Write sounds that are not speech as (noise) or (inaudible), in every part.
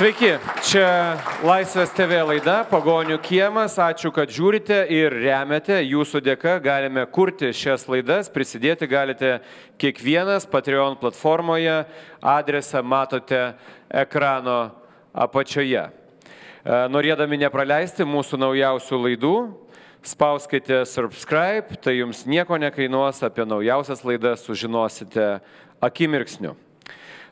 Sveiki, čia Laisvės TV laida Pagonių kiemas. Ačiū, kad žiūrite ir remiate. Jūsų dėka galime kurti šias laidas, prisidėti galite kiekvienas Patreon platformoje. Adresą matote ekrano apačioje. E, norėdami nepraleisti mūsų naujausių laidų, spauskite subscribe, tai jums nieko nekainuos, apie naujausias laidas sužinosite akimirksniu.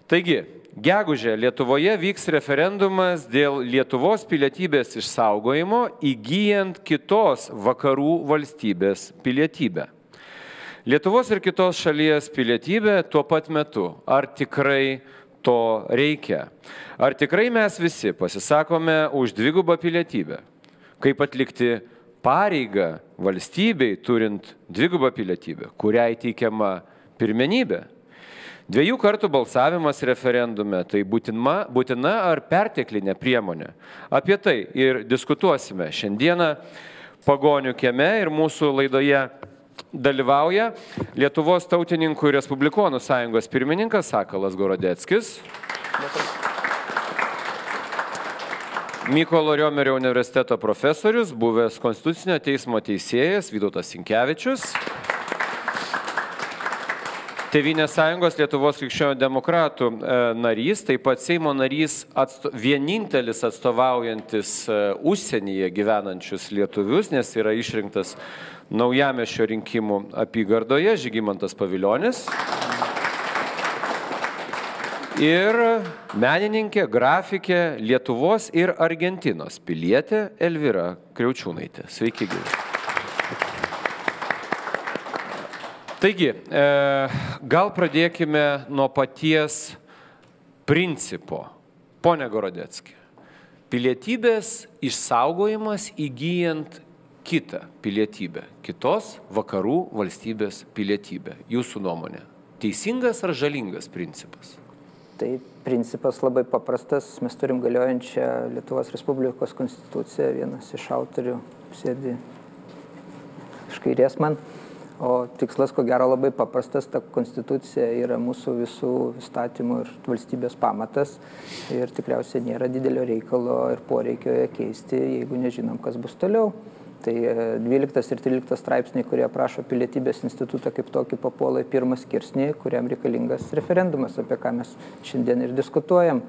Taigi, gegužė Lietuvoje vyks referendumas dėl Lietuvos pilietybės išsaugojimo įgyjant kitos vakarų valstybės pilietybę. Lietuvos ir kitos šalies pilietybė tuo pat metu. Ar tikrai to reikia? Ar tikrai mes visi pasisakome už dvigubą pilietybę? Kaip atlikti pareigą valstybei turint dvigubą pilietybę, kuriai teikiama pirmenybė? Dviejų kartų balsavimas referendume tai būtina, būtina ar perteklinė priemonė. Apie tai ir diskutuosime šiandieną pagonių kieme ir mūsų laidoje dalyvauja Lietuvos tautininkų ir Respublikonų sąjungos pirmininkas Sakalas Gorodeckis. Mykolo Riomerio universiteto profesorius, buvęs Konstitucinio teismo teisėjas Vytautas Sinkevičius. Tevinės sąjungos Lietuvos krikščionių demokratų e, narys, taip pat Seimo narys, atsto, vienintelis atstovaujantis e, užsienyje gyvenančius lietuvius, nes yra išrinktas naujamešio rinkimų apygardoje Žygimantas Paviljonis. Ir menininkė, grafikė Lietuvos ir Argentinos pilietė Elvira Kriaučiūnaitė. Sveiki, gyvi. Taigi, e, gal pradėkime nuo paties principo. Pone Gorodecki, pilietybės išsaugojimas įgyjant kitą pilietybę, kitos vakarų valstybės pilietybę. Jūsų nuomonė, teisingas ar žalingas principas? Tai principas labai paprastas. Mes turim galiojančią Lietuvos Respublikos konstituciją. Vienas iš autorių sėdi iš kairės man. O tikslas, ko gero, labai paprastas, ta konstitucija yra mūsų visų įstatymų ir valstybės pamatas ir tikriausiai nėra didelio reikalo ir poreikio ją keisti, jeigu nežinom, kas bus toliau. Tai 12 e, ir 13 straipsniai, kurie prašo pilietybės institutą kaip tokį papuola į pirmą skirsnį, kuriam reikalingas referendumas, apie ką mes šiandien ir diskutuojam.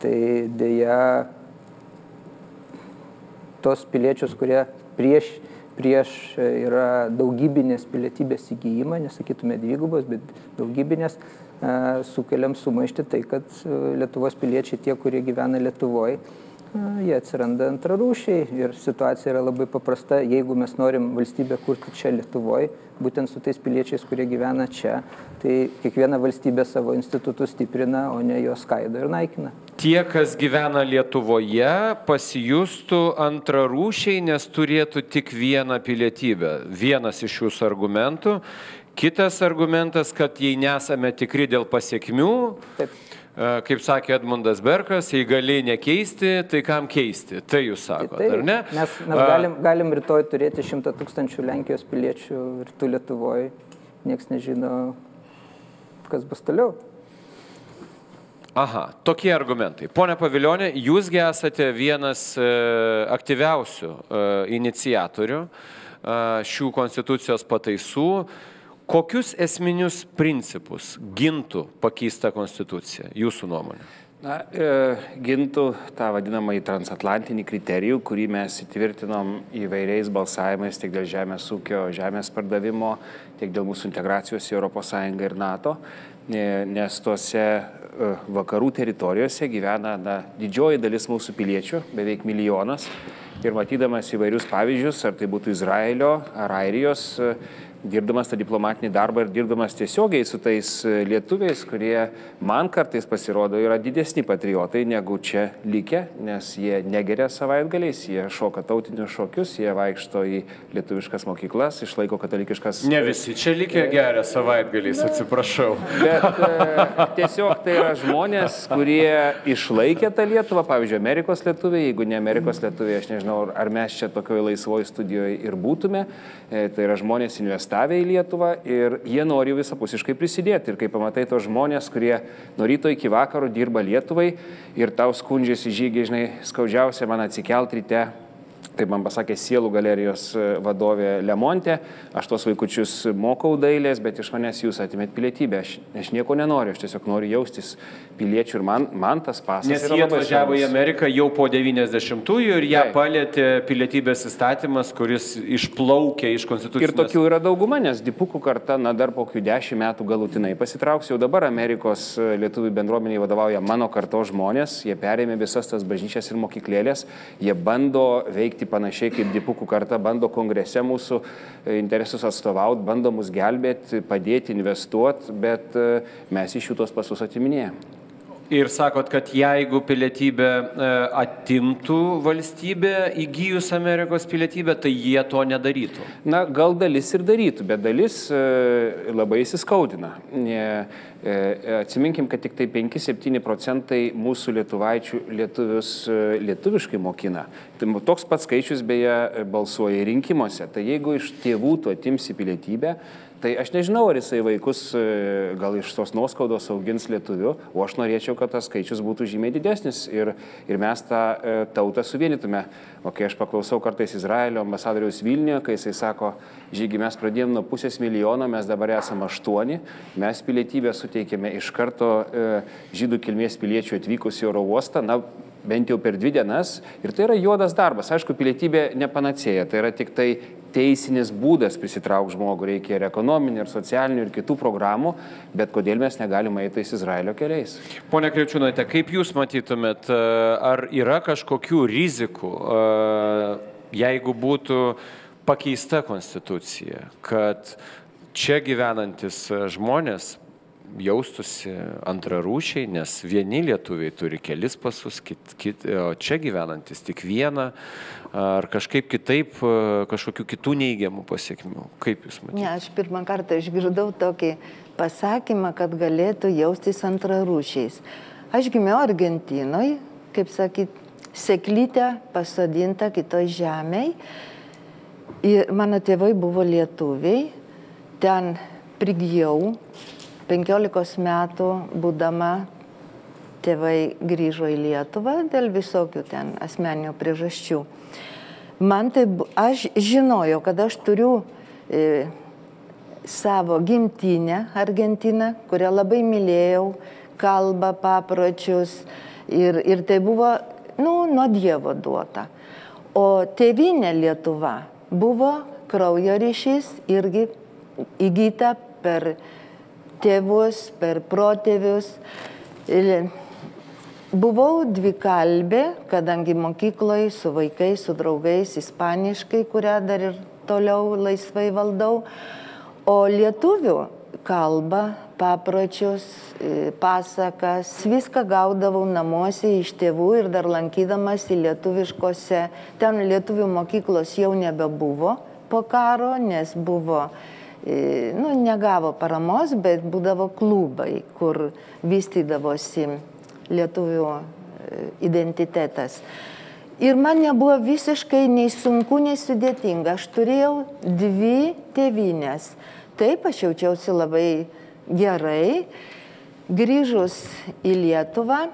Tai dėja tos piliečius, kurie prieš prieš e, yra daugybinės pilietybės įgyjimą, nesakytume dvigubos, bet daugybinės, e, sukeliam sumaišti tai, kad e, Lietuvos piliečiai, tie, kurie gyvena Lietuvoje, jie atsiranda antrarūšiai ir situacija yra labai paprasta. Jeigu mes norim valstybę kurti čia Lietuvoje, būtent su tais piliečiais, kurie gyvena čia, tai kiekviena valstybė savo institutus stiprina, o ne juos skaido ir naikina. Tie, kas gyvena Lietuvoje, pasijustų antrarūšiai, nes turėtų tik vieną pilietybę. Vienas iš jūsų argumentų. Kitas argumentas, kad jei nesame tikri dėl pasiekmių, Taip E, kaip sakė Edmundas Berkas, jei gali nekeisti, tai kam keisti? Tai jūs sakote, tai, ar ne? Mes, mes galim, galim rytoj turėti šimtą tūkstančių Lenkijos piliečių ir tu Lietuvoje, nieks nežino, kas bus toliau. Aha, tokie argumentai. Pone Paviljonė, jūsgi esate vienas e, aktyviausių e, iniciatorių e, šių konstitucijos pataisų. E, Kokius esminius principus gintų pakeista konstitucija, jūsų nuomonė? Na, e, gintų tą vadinamąjį transatlantinį kriterijų, kurį mes įtvirtinom įvairiais balsavimais tiek dėl žemės ūkio, žemės pardavimo, tiek dėl mūsų integracijos į ES ir NATO, e, nes tuose e, vakarų teritorijose gyvena na, didžioji dalis mūsų piliečių, beveik milijonas. Ir matydamas įvairius pavyzdžius, ar tai būtų Izraelio ar Airijos, dirbdamas tą diplomatinį darbą ir dirbdamas tiesiogiai su tais e, lietuviais, kurie man kartais pasirodo yra didesni patriotai negu čia likę, nes jie negeria savaitgaliais, jie šoka tautinius šokius, jie vaikšto į lietuviškas mokyklas, išlaiko katalikiškas. Ne visi čia likę geria savaitgaliais, atsiprašau. Bet e, (laughs) tiesiog tai yra žmonės, kurie išlaikė tą Lietuvą, pavyzdžiui, Amerikos lietuviai, jeigu ne Amerikos lietuviai, aš nežinau, ar mes čia tokioje laisvoje studijoje ir būtume, e, tai yra žmonės investavę deportavę į Lietuvą ir jie nori visapusiškai prisidėti. Ir kai pamatai tos žmonės, kurie nuo ryto iki vakaro dirba Lietuvai ir tau skundžiasi žygiai, žinai, skaudžiausia man atsikelt ryte, Taip man pasakė sielų galerijos e, vadovė Lemontė, aš tos vaikučius mokau dailės, bet iš manęs jūs atimėt pilietybę. Aš, aš nieko nenoriu, aš tiesiog noriu jaustis piliečių ir man, man tas pasas. Nes jie atvažiavo į Ameriką jau po 90-ųjų ir ją Taip. palėtė pilietybės įstatymas, kuris išplaukė iš konstitucijos. Ir tokių yra dauguma, nes dipukų karta, na dar po kokių dešimt metų galutinai pasitrauks. Jau dabar Amerikos e, lietuvių bendruomeniai vadovauja mano karto žmonės, jie perėmė visas tas bažnyčias ir mokyklėlės, jie bando veikti elgti panašiai kaip dipukų karta, bando kongrese mūsų e, interesus atstovauti, bando mus gelbėti, padėti, investuoti, bet e, mes iš jų tos pasus atiminėjame. Ir sakot, kad jeigu pilietybę e, atimtų valstybė įgyjus Amerikos pilietybę, tai jie to nedarytų? Na, gal dalis ir darytų, bet dalis labai įsiskaudina. E, atsiminkim, kad tik tai 5-7 procentai mūsų lietuvaičių lietuvius lietuviškai mokina. Tai toks pats skaičius beje balsuoja rinkimuose. Tai jeigu iš tėvų tu atimsi pilietybę, Tai aš nežinau, ar jisai vaikus e, gal iš tos nuoskaudos augins lietuviu, o aš norėčiau, kad tas skaičius būtų žymiai didesnis ir, ir mes tą e, tautą suvienytume. O kai aš paklausau kartais Izraelio ambasadoriaus Vilniuje, kai jisai sako, žygi mes pradėjome nuo pusės milijono, mes dabar esame aštuoni, mes pilietybę suteikėme iš karto e, žydų kilmės piliečių atvykus į oro uostą, na, bent jau per dvi dienas. Ir tai yra juodas darbas. Aišku, pilietybė nepanacėja, tai yra tik tai teisinis būdas prisitraukti žmogų, reikia ir ekonominių, ir socialinių, ir kitų programų, bet kodėl mes negalime eiti tais Izraelio keliais. Pone Kriučiūnaite, kaip Jūs matytumėt, e, ar yra kažkokių rizikų, e, jeigu būtų pakeista konstitucija, kad čia gyvenantis žmonės jaustųsi antrarūšiai, nes vieni lietuviai turi kelis pasus, kit, kit, o čia gyvenantis tik vieną, ar kažkaip kitaip, kažkokių kitų neigiamų pasiekmių. Kaip Jūs matėte? Ne, aš pirmą kartą išgirdau tokį pasakymą, kad galėtų jaustis antrarūšiais. Aš gimiau Argentinoje, kaip sakyt, seklytę pasodinta kitoj žemėje. Ir mano tėvai buvo lietuviai, ten prigijau, 15 metų būdama tėvai grįžo į Lietuvą dėl visokių ten asmeninių priežasčių. Man tai, aš žinojau, kad aš turiu e, savo gimtinę Argentiną, kurią labai mylėjau, kalbą, papročius ir, ir tai buvo, nu, nuo Dievo duota. O tėvinė Lietuva buvo kraujo ryšys irgi įgyta per tėvus, per protėvius. Buvau dvikalbė, kadangi mokykloje su vaikais, su draugais, ispaniškai, kurią dar ir toliau laisvai valdau. O lietuvių kalbą, papročius, e, pasakas, viską gaudavau namuose iš tėvų ir dar lankydamas į lietuviškose, ten lietuvių mokyklos jau nebebuvo po karo, nes buvo nu, negavo paramos, bet būdavo klubai, kur vystydavosi lietuvių e, identitetas. Ir man nebuvo visiškai nei sunku, nei sudėtinga. Aš turėjau dvi tėvynės. Taip, aš jaučiausi labai gerai. Grįžus į Lietuvą,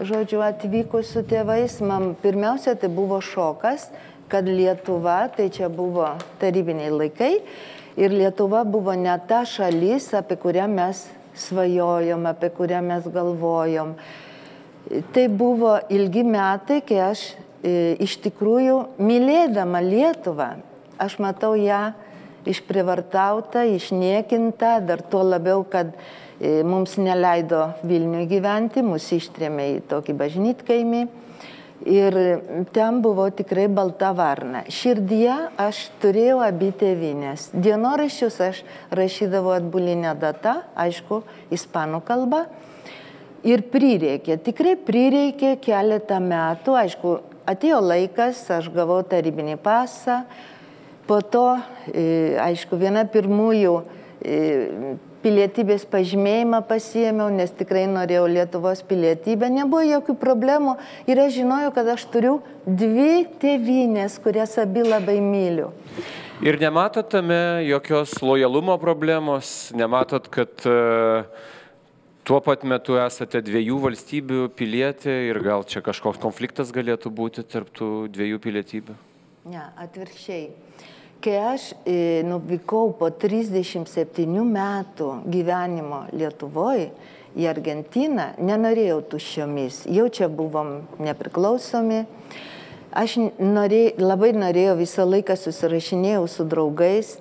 žodžiu, atvykus su tėvais, man pirmiausia tai buvo šokas, kad Lietuva, tai čia buvo tarybiniai laikai, Ir Lietuva buvo ne ta šalis, apie kurią mes svajojom, apie kurią mes galvojom. Tai buvo ilgi metai, kai aš e, iš tikrųjų mylėdama Lietuvą, aš matau ją išprivartautą, išniekintą, dar tuo labiau, kad e, mums neleido Vilniui gyventi, mus ištrėmė į tokį bažnytkaimį. Ir ten buvo tikrai balta varna. Širdyje aš turėjau abi tėvinės. Dienoraščius aš rašydavau atbulinę datą, aišku, ispanų kalba. Ir prireikė, tikrai prireikė keletą metų, aišku, atėjo laikas, aš gavau tarybinį pasą, po to, e, aišku, viena pirmųjų e, pilietybės pažymėjimą pasiėmiau, nes tikrai norėjau Lietuvos pilietybę, nebuvo jokių problemų ir aš žinojau, kad aš turiu dvi tėvynės, kurias abi labai myliu. Ir nematot tame jokios lojalumo problemos, nematot, kad uh, tuo pat metu esate dviejų valstybių pilietė ir gal čia kažkoks konfliktas galėtų būti tarptų dviejų pilietybių? Ne, atvirkščiai. Kai aš e, nuvykau po 37 metų gyvenimo Lietuvoje į Argentiną, nenorėjau tuščiomis, jau čia buvom nepriklausomi. Aš norė, labai norėjau visą laiką susirašinėjau su draugais.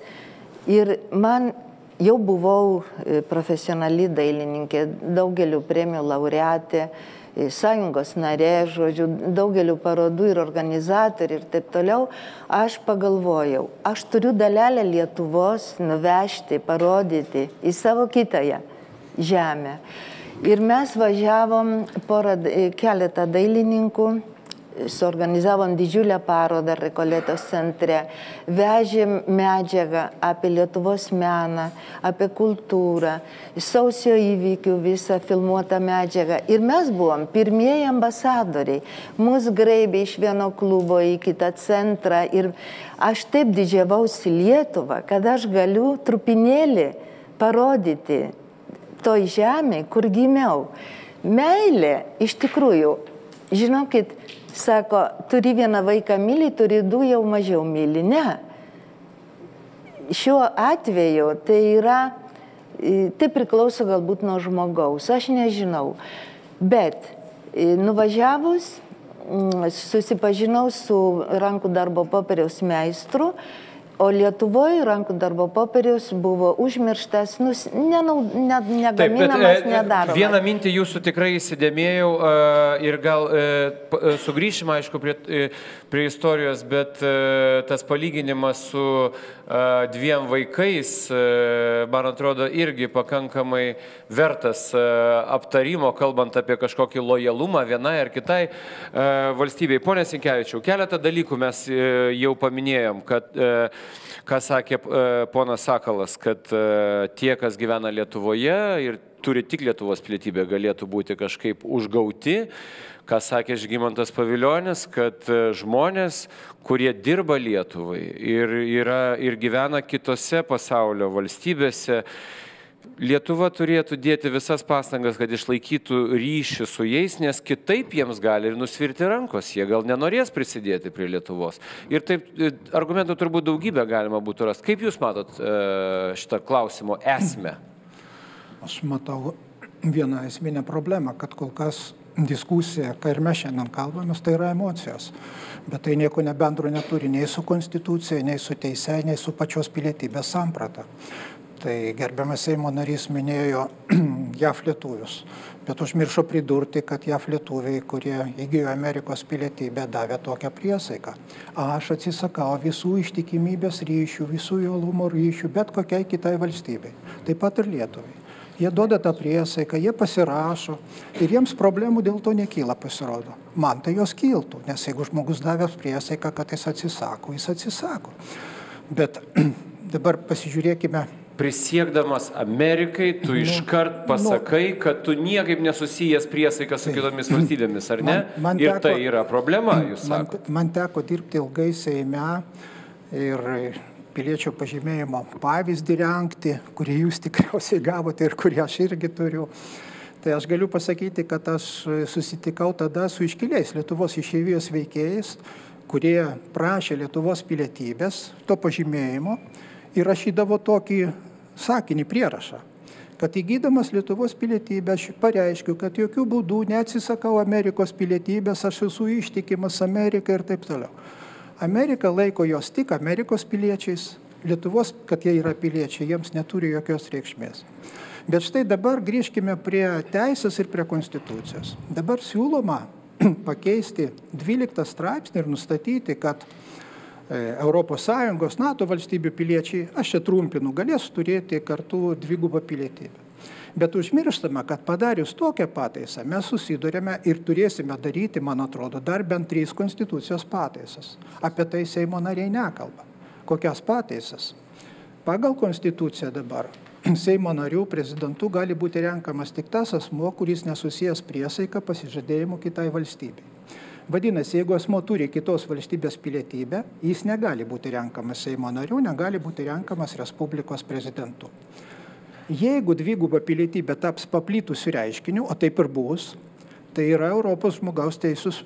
Ir man jau buvau e, profesionali dailininkė, daugeliu premijų laureatė, sąjungos narė, žodžiu, daugeliu parodų ir organizatorių ir taip toliau, aš pagalvojau, aš turiu dalelę Lietuvos nuvežti, parodyti į savo kitąją žemę. Ir mes važiavom porą, keletą dailininkų suorganizavom didžiulę parodą Rekoletos centre, vežėm medžiagą apie Lietuvos meną, apie kultūrą, sausio įvykių visą filmuotą medžiagą. Ir mes buvom pirmieji ambasadoriai. Mus graibė iš vieno klubo į kitą centrą ir aš taip didžiavausi Lietuvą, kad aš galiu trupinėlį parodyti toj žemė, kur gimiau. Meilė iš tikrųjų, žinokit, Sako, turi vieną vaiką myli, turi du jau mažiau myli. Ne. Šiuo atveju tai yra, tai priklauso galbūt nuo žmogaus, aš nežinau. Bet nuvažiavus, susipažinau su rankų darbo popieriaus meistru O Lietuvoje rankų darbo popierius buvo užmirštas, nus, nenau, ne, negaminamas, Taip, bet, e, nedaromas. Vieną mintį jūsų tikrai įsidėmėjau e, ir gal e, e sugrįšime, aišku, prie, e, prie istorijos, bet e, tas palyginimas su e, dviem vaikais, e, man atrodo, irgi pakankamai vertas e, aptarimo, kalbant apie kažkokį lojalumą vienai ar kitai e, valstybei. Pone Sinkevičiau, keletą dalykų mes jau paminėjom, kad ką sakė ponas Sakalas, kad tie, kas gyvena Lietuvoje ir turi tik Lietuvos pilietybę, galėtų būti kažkaip užgauti, ką sakė Žygimantas Paviljonis, kad e, žmonės, kurie dirba Lietuvai ir, yra, ir gyvena kitose pasaulio valstybėse, Lietuva turėtų dėti visas pastangas, kad išlaikytų ryšį su jais, nes kitaip jiems gali ir nusvirti rankos, jie gal nenorės prisidėti prie Lietuvos. Ir taip e, argumentų turbūt daugybę galima būtų rasti. Kaip Jūs matot e, šitą klausimo esmę? Aš matau vieną esminę problemą, kad kol kas diskusija, ką ir mes šiandien kalbame, tai yra emocijos. Bet tai nieko nebendro neturi nei su konstitucija, nei su teise, nei su pačios pilietybės samprata. Tai gerbiamas Seimo narys minėjo (clears throat) JAF lietuvius, bet užmiršo pridurti, kad JAF lietuviai, kurie įgyjo Amerikos pilietybę, davė tokią priesaiką. Aš atsisakau visų ištikimybės ryšių, visų jolumo ryšių, bet kokiai kitai valstybei, taip pat ir Lietuvai. Jie duoda tą priesaiką, jie pasirašo ir jiems problemų dėl to nekyla pasirodo. Man tai jos kiltų, nes jeigu žmogus davęs priesaiką, kad jis atsisako, jis atsisako. Bet (clears throat) dabar pasižiūrėkime prisiekdamas Amerikai, tu nu, iškart nu. pasakai, nu, kad tu niekaip nesusijęs priesaiką su kitomis valstybėmis, ar ne? Man, man ir teko, tai yra problema, jūs sakote. Man, man teko dirbti ilgai Seime ir piliečio pažymėjimo pavyzdį renkti, kurį jūs tikriausiai gavote ir kurį aš irgi turiu. Tai aš galiu pasakyti, kad aš susitikau tada su iškiliais Lietuvos išeivijos veikėjais, kurie prašė Lietuvos pilietybės, to pažymėjimo ir rašydavo tokį sakinį prierašą, kad įgydamas Lietuvos pilietybę aš pareiškiu, kad jokių būdų neatsisakau Amerikos pilietybės, aš esu ištikimas Amerikai ir taip toliau. Amerika laiko jos tik Amerikos piliečiais, Lietuvos, kad jie yra piliečiai, jiems neturi jokios reikšmės. Bet štai dabar grįžkime prie teisės ir prie konstitucijos. Dabar siūloma (clears throat) pakeisti 12 straipsnį ir nustatyti, kad ES, NATO valstybių piliečiai, aš čia trumpinu, galės turėti kartu dvigubą pilietybę. Bet užmirštame, kad padarius tokią pataisą mes susidurėme ir turėsime daryti, man atrodo, dar bent trys konstitucijos pataisas. Apie tai Seimo nariai nekalba. Kokias pataisas? Pagal konstituciją dabar (clears throat) Seimo narių prezidentų gali būti renkamas tik tas asmo, kuris nesusijęs priesaika pasižadėjimu kitai valstybei. Vadinasi, jeigu asmo turi kitos valstybės pilietybę, jis negali būti renkamas Seimo nariu, negali būti renkamas Respublikos prezidentu. Jeigu dviguba pilietybė taps paplytusiu reiškiniu, o taip ir bus, tai yra Europos žmogaus teisus,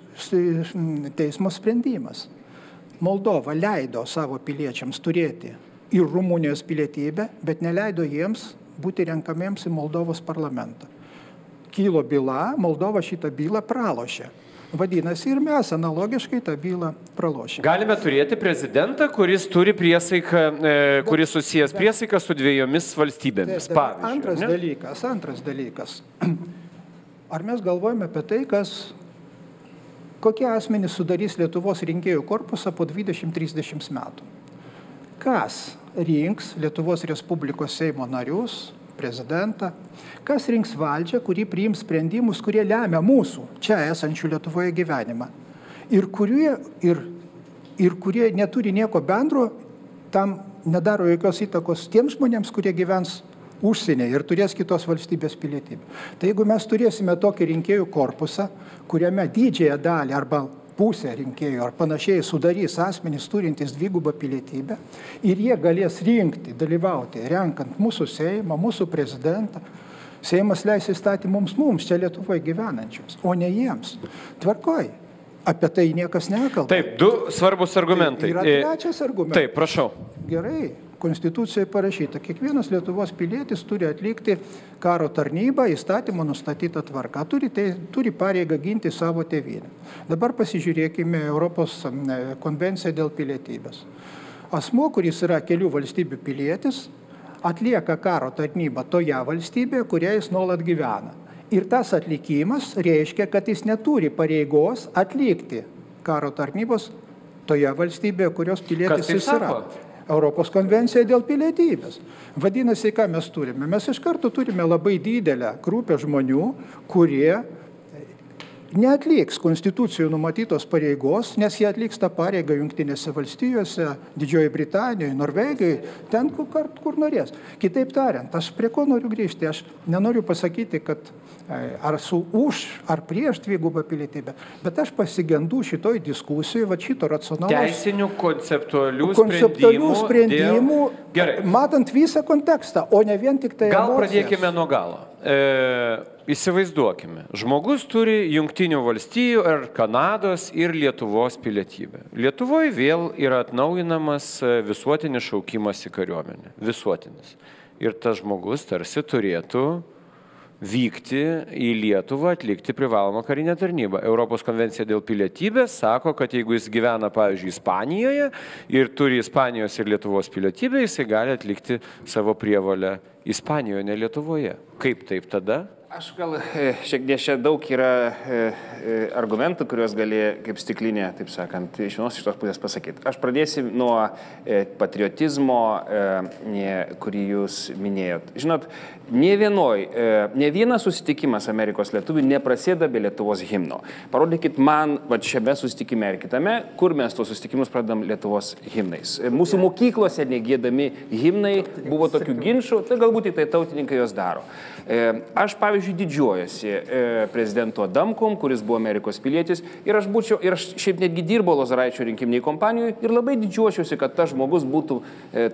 teismo sprendimas. Moldova leido savo piliečiams turėti ir Rumunijos pilietybę, bet neleido jiems būti renkamiems į Moldovos parlamentą. Kylo byla, Moldova šitą bylą pralošė. Vadinasi, ir mes analogiškai tą bylą pralošėme. Galime turėti prezidentą, kuris turi priesaiką, e, kuris susijęs priesaiką su dviejomis valstybėmis. Pavyzdžiui. Antras ne? dalykas, antras dalykas. (clears throat) Ar mes galvojame apie tai, kas, kokie asmenys sudarys Lietuvos rinkėjų korpusą po 20-30 metų? Kas rinks Lietuvos Respublikos Seimo narius, prezidentą, kas rinks valdžią, kuri priims sprendimus, kurie lemia mūsų čia esančių Lietuvoje gyvenimą ir kurie, ir, ir kurie neturi nieko bendro, tam nedaro jokios įtakos tiems žmonėms, kurie gyvens užsienyje ir turės kitos valstybės pilietybę. Tai jeigu mes turėsime tokį rinkėjų korpusą, kuriame didžiąją dalį arba pusę rinkėjų ar panašiai sudarys asmenys turintys dvigubą pilietybę ir jie galės rinkti, dalyvauti, renkant mūsų Seimą, mūsų prezidentą. Seimas leis įstatymams mums, čia Lietuvoje gyvenančiams, o ne jiems. Tvarkoj. Apie tai niekas nekalba. Taip, du svarbus argumentai. Tai yra E, trečias argumentas. Taip, prašau. Gerai, Konstitucijoje parašyta, kiekvienas Lietuvos pilietis turi atlikti karo tarnybą įstatymo nustatytą tvarką, turi, tai, turi pareigą ginti savo tėvynę. Dabar pasižiūrėkime Europos konvenciją dėl pilietybės. Asmo, kuris yra kelių valstybių pilietis, atlieka karo tarnybą toje valstybėje, kurioje jis nuolat gyvena. Ir tas atlikimas reiškia, kad jis neturi pareigos atlikti karo tarnybos toje valstybėje, kurios pilietis jis yra. sako? Europos konvencija dėl pilietybės. Vadinasi, ką mes turime? Mes iš karto turime labai didelę grupę žmonių, kurie neatliks konstitucijų numatytos pareigos, nes jie atliks tą pareigą Junktinėse valstijose, Didžiojoje Britanijoje, Norvegijoje, ten, kur, kur norės. Kitaip tariant, aš prie ko noriu grįžti, aš nenoriu pasakyti, kad e, ar su už, ar prieš dvigubą pilietybę, bet aš pasigendu šitoj diskusijoj, va šito racionalaus Teisinių konceptualių, konceptualių sprendimų. sprendimų, Dėl... Matant visą kontekstą, o ne vien tik tai... Gal emocijas. pradėkime nuo galo. E, įsivaizduokime, žmogus turi Junktinių valstijų ar Kanados ir Lietuvos pilietybę. Lietuvoje vėl yra atnaujinamas e, visuotinis šaukimas į kariuomenę. Visuotinis. Ir tas žmogus tarsi turėtų vykti į Lietuvą atlikti privalomą karinę tarnybą. Europos konvencija dėl pilietybės sako, kad jeigu jis gyvena, pavyzdžiui, Ispanijoje ir turi Ispanijos ir Lietuvos pilietybę, jisai gali atlikti savo prievalę Ispanijoje, ne Lietuvoje. Kaip taip tada? Aš gal e, šiek tiek čia daug yra e, e, argumentų, kuriuos gali kaip stiklinė, taip sakant, iš vienos iš tos pusės pasakyti. Aš pradėsiu nuo patriotizmo, kurį jūs minėjot. Žinot, ne, vienoj, ne vienas susitikimas Amerikos lietuvių neprasideda be Lietuvos himno. Parodykit man, va šiame susitikime ir kitame, kur mes tuos susitikimus pradedam Lietuvos himnais. Mūsų mokyklose negėdami himnai buvo tokių ginčių, tai galbūt tai tautininkai jos daro. Aš, pavyzdžiui, didžiuojasi prezidentu Adamkom, kuris buvo Amerikos pilietis, ir aš būčiau, ir aš šiaip netgi dirbau Lozaraičio rinkiminiai kompanijoje ir labai didžiuočiausi, kad tas žmogus būtų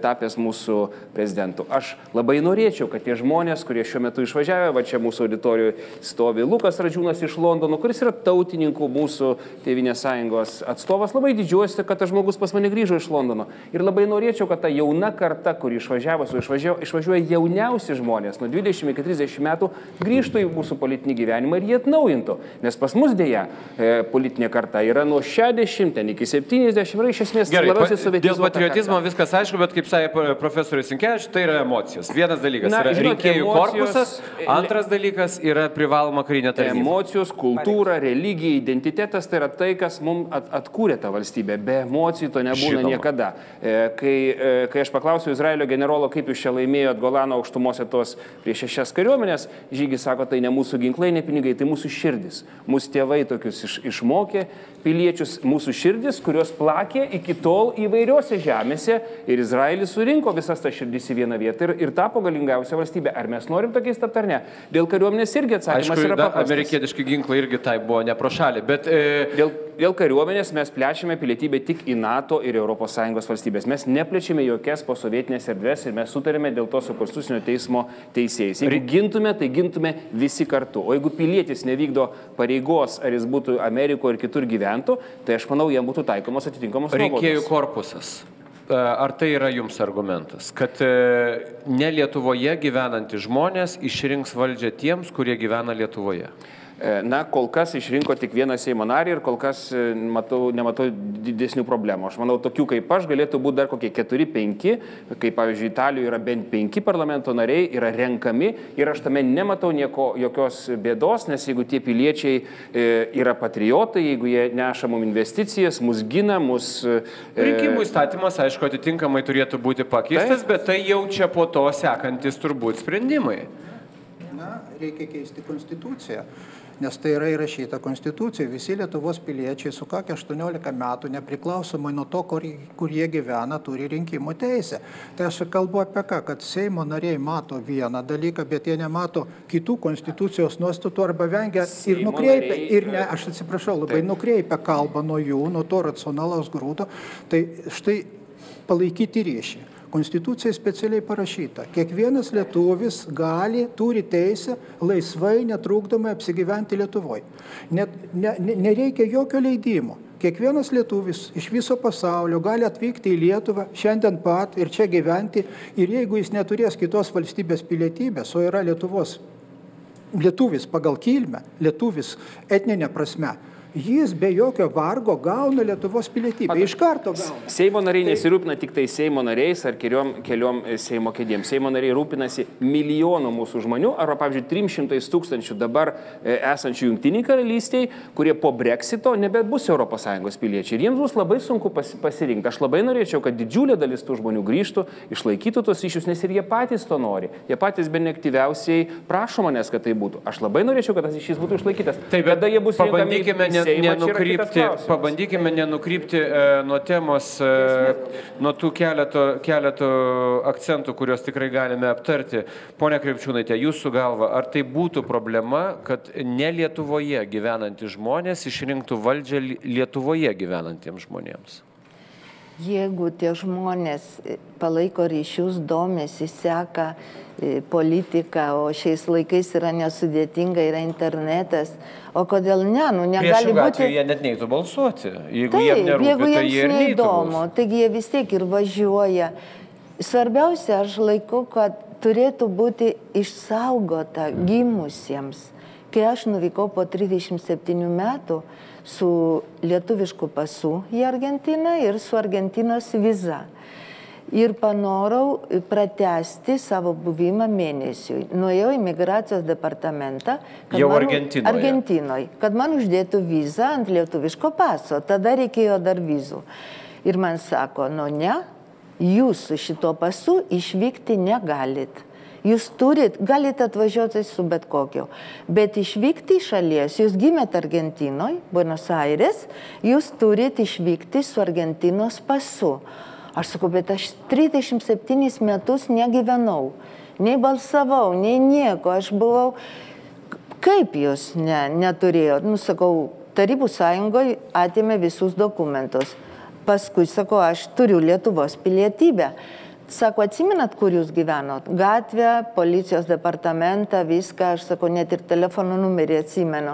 tapęs mūsų prezidentu. Aš labai norėčiau, kad tie žmonės, kurie šiuo metu išvažiavę, va čia mūsų auditorijoje stovi Lukas Radžiūnas iš Londono, kuris yra tautininkų mūsų Tevinės sąjungos atstovas, labai didžiuojuosi, kad tas žmogus pas mane grįžo iš Londono. Ir labai norėčiau, kad ta jauna karta, kuri išvažiavo, išvažiavo, išvažiuoja jauniausi žmonės nuo 20 iki 30 metų, grįžtų į mūsų politinį gyvenimą ir jį atnaujintų. Nes pas mus dėja e, politinė karta yra nuo 60 ten iki 70 ir iš esmės Gerai, labiausiai dėl sovietizuota patriotizmo karta. viskas aišku, bet kaip sakė profesorius Sinkevičius, tai yra emocijos. Vienas dalykas Na, yra žinot, rinkėjų emocijos- korpusas, antras dalykas yra privaloma karinė tarnyba. Emocijos, kultūra, religija, identitetas tai yra tai, kas mums at, atkūrė tą valstybę. Be emocijų to nebūna Žinoma. niekada. E, kai, e, kai aš paklausiau Izraelio generolo, kaip jūs čia laimėjot Golano aukštumose tos prieš šešias kariuomenės, žygis sako, tai ne mūsų ginklai, ne pinigai, tai mūsų širdis. Mūsų tėvai tokius iš, išmokė, piliečius mūsų širdis, kurios plakė iki tol įvairiose žemėse ir Izraelis surinko visas tas širdis į vieną vietą ir, ir tapo galingiausia valstybė. Ar mes norim tokiais tapti ar ne? Dėl kariuomenės irgi atsakymas Aišku, yra paprastas. amerikietiški ginklai irgi tai buvo ne pro šalį, bet... E, Dėl dėl kariuomenės mes plečiame pilietybę tik į NATO ir ES valstybės. Mes neplečiame jokias posovietinės erdvės ir mes sutarėme dėl to su Konstitucinio teismo teisėjais. Jeigu gintume, tai gintume visi kartu. O jeigu pilietis nevykdo pareigos, ar jis būtų Amerikoje ar kitur gyventų, tai aš manau, jam būtų taikomos atitinkamos Rinkėjų korpusas. E, ar tai yra jums argumentas, kad e, ne Lietuvoje gyvenantys žmonės išrinks valdžią tiems, kurie gyvena Lietuvoje? E, na, kol kas išrinko tik vieną Seimo narį ir kol kas e, matau, nematau didesnių problemų. Aš manau, tokių kaip aš galėtų būti dar kokie 4-5, kaip pavyzdžiui Italijoje yra bent 5 parlamento nariai, yra renkami ir aš tame nematau nieko, jokios bėdos, nes jeigu tie piliečiai e, yra patriotai, jeigu jie neša mum investicijas, mus gina, mus... Rinkimų įstatymas, aišku, atitinkamai turėtų būti pakeistas, tai? bet tai jau čia po to sekantis turbūt sprendimai. Na, reikia keisti konstituciją nes tai yra įrašyta Konstitucijoje. Visi Lietuvos piliečiai sukakę 18 metų, nepriklausomai nuo to, kur, kur jie gyvena, turi rinkimų teisę. Tai aš kalbu apie ką, kad Seimo nariai mato vieną dalyką, bet jie nemato kitų Konstitucijos nuostatų arba vengia Seimo ir nukreipia, nariai, ir ne, aš atsiprašau, labai taip. nukreipia kalbą nuo jų, nuo to racionalaus grūdo. Tai štai palaikyti ryšį. Konstitucija specialiai parašyta. Kiekvienas lietuvis gali, turi teisę laisvai, netrukdomai apsigyventi Lietuvoje. Net, ne, nereikia jokio leidimo. Kiekvienas lietuvis iš viso pasaulio gali atvykti į Lietuvą šiandien pat ir čia gyventi. Ir jeigu jis neturės kitos valstybės pilietybės, o yra Lietuvos lietuvis pagal kilmę, lietuvis etninė prasme, jis be jokio vargo gauna Lietuvos pilietybę. Iš karto gauna. Seimo nariai tai... nesirūpina tik tai Seimo nariais ar keliom, keliom e, Seimo kėdėm. Seimo nariai rūpinasi milijonų mūsų žmonių, arba, pavyzdžiui, 300 tūkstančių dabar e, esančių jungtiniai karalystiai, kurie po breksito nebebus ES piliečiai. Ir jiems bus labai sunku pasirinkti. Aš labai norėčiau, kad didžiulė dalis tų žmonių grįžtų, išlaikytų tos ryšius, nes ir jie patys to nori. Jie patys be neaktyviausiai prašo manęs, kad tai būtų. Aš labai norėčiau, kad tas ryšys būtų išlaikytas. Taip, bet jie bus pabandykime ne, nenukrypti, pabandykime nenukrypti e, nuo temos, e, nuo tų keleto, keleto akcentų, kuriuos tikrai galime aptarti. Pone Kripčiūnaitė, jūsų galva, ar tai būtų problema, kad ne Lietuvoje gyvenantys žmonės išrinktų valdžią Lietuvoje gyvenantiems žmonėms? Jeigu tie žmonės palaiko ryšius, domėsi, seka politiką, o šiais laikais yra nesudėtinga, yra internetas, o kodėl ne, nu negali būti. Atveju jie net neįtų balsuoti, jeigu Taip, jiems nerūpi, jeigu jiems tai jie neįdomu, taigi jie vis tiek ir važiuoja. Svarbiausia, aš laikau, kad turėtų būti išsaugota gimusiems. Kai aš nuvykau po 37 metų, su lietuvišku pasu į Argentiną ir su Argentinos viza. Ir panorau pratesti savo buvimą mėnesiui. Nuėjau į migracijos departamentą. Jau man, Argentinoje. Argentinoje. Kad man uždėtų vizą ant lietuviško paso. Tada reikėjo dar vizų. Ir man sako, nu ne, jūs su šito pasu išvykti negalit. Jūs turit, galite atvažiuoti su bet kokiu, bet išvykti iš šalies, jūs gimėt Argentinoje, Buenos Aires, jūs turit išvykti su Argentinos pasu. Aš sakau, bet aš 37 metus negyvenau, nei balsavau, nei nieko, aš buvau, kaip jūs ne, neturėjot, nusakau, Tarybų sąjungoje atėmė visus dokumentus. Paskui sakau, aš turiu Lietuvos pilietybę. Sako, atsiminat, kur jūs gyvenot? Gatvę, policijos departamentą, viską, aš sakau, net ir telefono numerį atsimenu.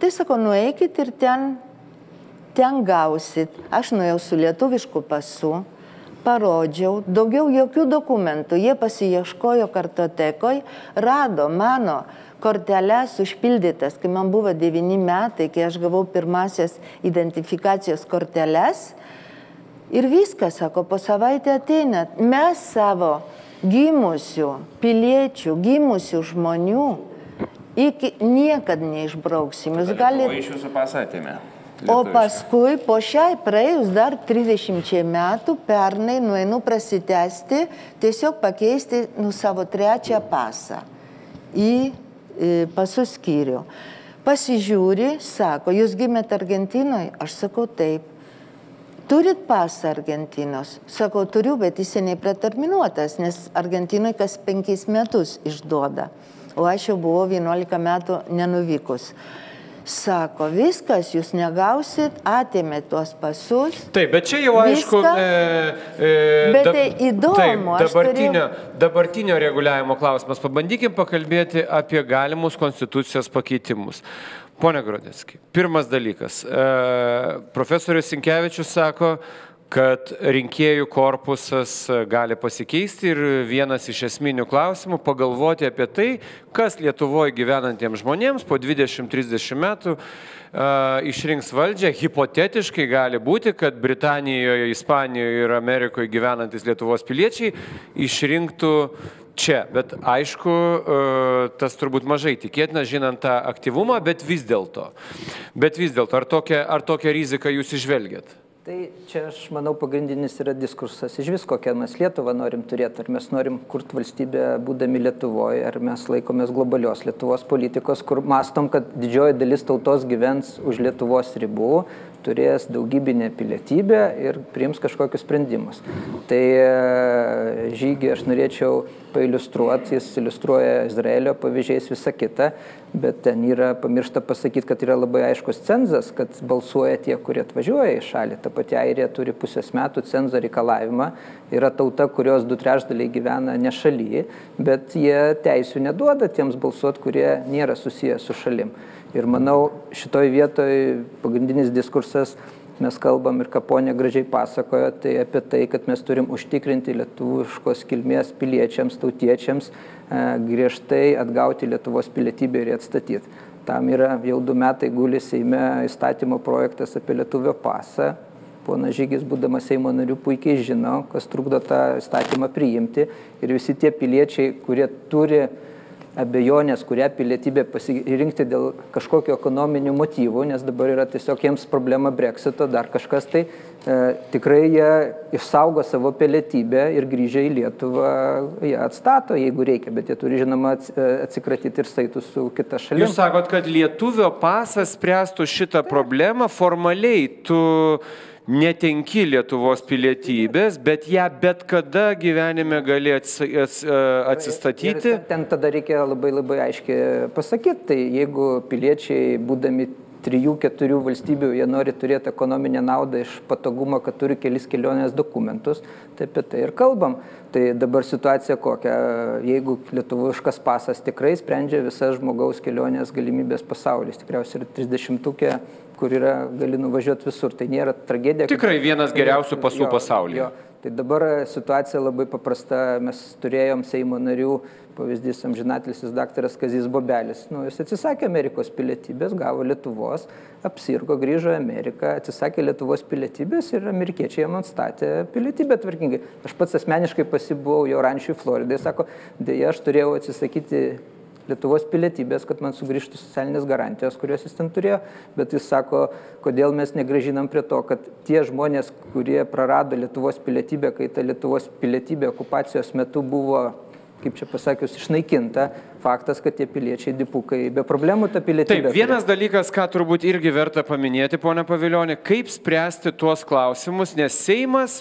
Tai sako, nueikit ir ten, ten gausit. Aš nuėjau su lietuvišku pasu, parodžiau, daugiau jokių dokumentų. Jie pasieškojo kartotekoj, rado mano korteles užpildytas, kai man buvo 9 metai, kai aš gavau pirmasias identifikacijos korteles Ir viskas, sako, po savaitę ateina. Mes savo gimusių piliečių, gimusių žmonių iki niekad neišbrauksim. Jūs galite. Iš jūsų pasatėme. O paskui po šiai praėjus dar 30 metų pernai nueinu prasitesti, tiesiog pakeisti nu, savo trečią pasą į pasų skyrių. Pasižiūri, sako, jūs gimėte Argentinoje? Aš sakau taip turit pasą Argentinos? Sakau, turiu, bet jis seniai preterminuotas, nes Argentinoje kas penkis metus išduoda. O aš jau buvau 11 metų nenuvykus. Sako, viskas, jūs negausit, atėmė tuos pasus. Taip, bet čia jau aišku. Viską. E, e, Bet tai įdomu, Taip, dabartinio, dabartinio reguliavimo klausimas. Pabandykim pakalbėti apie galimus konstitucijos pakeitimus. Pone Grodėski, pirmas dalykas. E, profesorius Sinkevičius sako, kad rinkėjų korpusas gali pasikeisti ir vienas iš esminių klausimų pagalvoti apie tai, kas Lietuvoje gyvenantiems žmonėms po 20-30 metų uh, išrinks valdžią. Hipotetiškai gali būti, kad Britanijoje, Ispanijoje ir Amerikoje gyvenantis Lietuvos piliečiai išrinktų čia. Bet aišku, tas turbūt mažai tikėtina, žinant tą aktyvumą, bet vis dėlto. Bet vis dėlto, ar tokią, riziką jūs išvelgiat? Tai čia aš manau pagrindinis yra diskursas iš vis, kokią mes Lietuvą norim turėti. Ar mes norim kurti valstybę būdami Lietuvoje, ar mes laikomės globalios Lietuvos politikos, kur mastom, kad didžioji dalis tautos gyvens už Lietuvos ribų, turės daugybinę pilietybę ir priims kažkokius sprendimus. Tai e, žygį aš norėčiau pailustruoti, jis iliustruoja Izraelio pavyzdžiais visą kitą, bet ten yra pamiršta pasakyti, kad yra labai aiškus cenzas, kad balsuoja tie, kurie atvažiuoja į šalį. Ta pati Airija turi pusės metų cenzo reikalavimą, yra tauta, kurios du trešdaliai gyvena ne šalyje, bet jie teisų neduoda tiems balsuoti, kurie nėra susiję su šalim. Ir manau, šitoj vietoj pagrindinis diskursas, mes kalbam ir ką ponė gražiai pasakojo, tai apie tai, kad mes turim užtikrinti lietuviškos kilmės piliečiams, tautiečiams, e, griežtai atgauti Lietuvos pilietybę ir atstatyti. Tam yra jau du metai guli Seime įstatymo projektas apie lietuvio pasą. Pona Žygis, būdamas Seimo nariu, puikiai žino, kas trukdo tą įstatymą priimti. Ir visi tie piliečiai, kurie turi abejonės, kurią pilietybę pasirinkti dėl kažkokio ekonominių motyvų, nes dabar yra tiesiog jiems problema breksito, dar kažkas tai, e, tikrai jie išsaugo savo pilietybę ir grįžę į Lietuvą ją atstato, jeigu reikia, bet jie turi žinoma e, atsikratyti ir saitų su kita šalimi. Jūs sakot, kad lietuvio pasas spręstų šitą problemą formaliai. Tu netenki Lietuvos pilietybės, bet ją bet kada gyvenime gali atsistatyti. Ir ten tada reikia labai labai aiškiai pasakyti, tai jeigu piliečiai būdami trijų, keturių valstybių jie nori turėti ekonominę naudą iš patogumo, kad turi kelis kelionės dokumentus, tai apie tai ir kalbam. Tai dabar situacija kokia, jeigu lietuviškas pasas tikrai sprendžia visas žmogaus kelionės galimybės pasaulis, tikriausiai ir 30-ukė kur yra, gali nuvažiuoti visur. Tai nėra tragedija. Tikrai vienas geriausių pasų jo, pasaulyje. Jo. Tai dabar situacija labai paprasta. Mes turėjom Seimo narių, pavyzdys amžinatlisis daktaras Kazis Bobelis. Nu, jis atsisakė Amerikos pilietybės, gavo Lietuvos, apsirgo, grįžo į Ameriką, atsisakė Lietuvos pilietybės ir amerikiečiai jam atstatė pilietybę tvarkingai. Aš pats asmeniškai pasibuvau jo rančiui Floridai, sako, dėja aš turėjau atsisakyti Lietuvos pilietybės, kad man sugrįžtų socialinės garantijos, kurios jis ten turėjo, bet jis sako, kodėl mes negražinam prie to, kad tie žmonės, kurie prarado Lietuvos pilietybę, kai ta Lietuvos pilietybė okupacijos metu buvo kaip čia pasakius, išnaikinta. Faktas, kad tie piliečiai dipukai be problemų tą pilietybę. Taip, vienas dalykas, ką turbūt irgi verta paminėti, ponia Paviljonė, kaip spręsti tuos klausimus, nes Seimas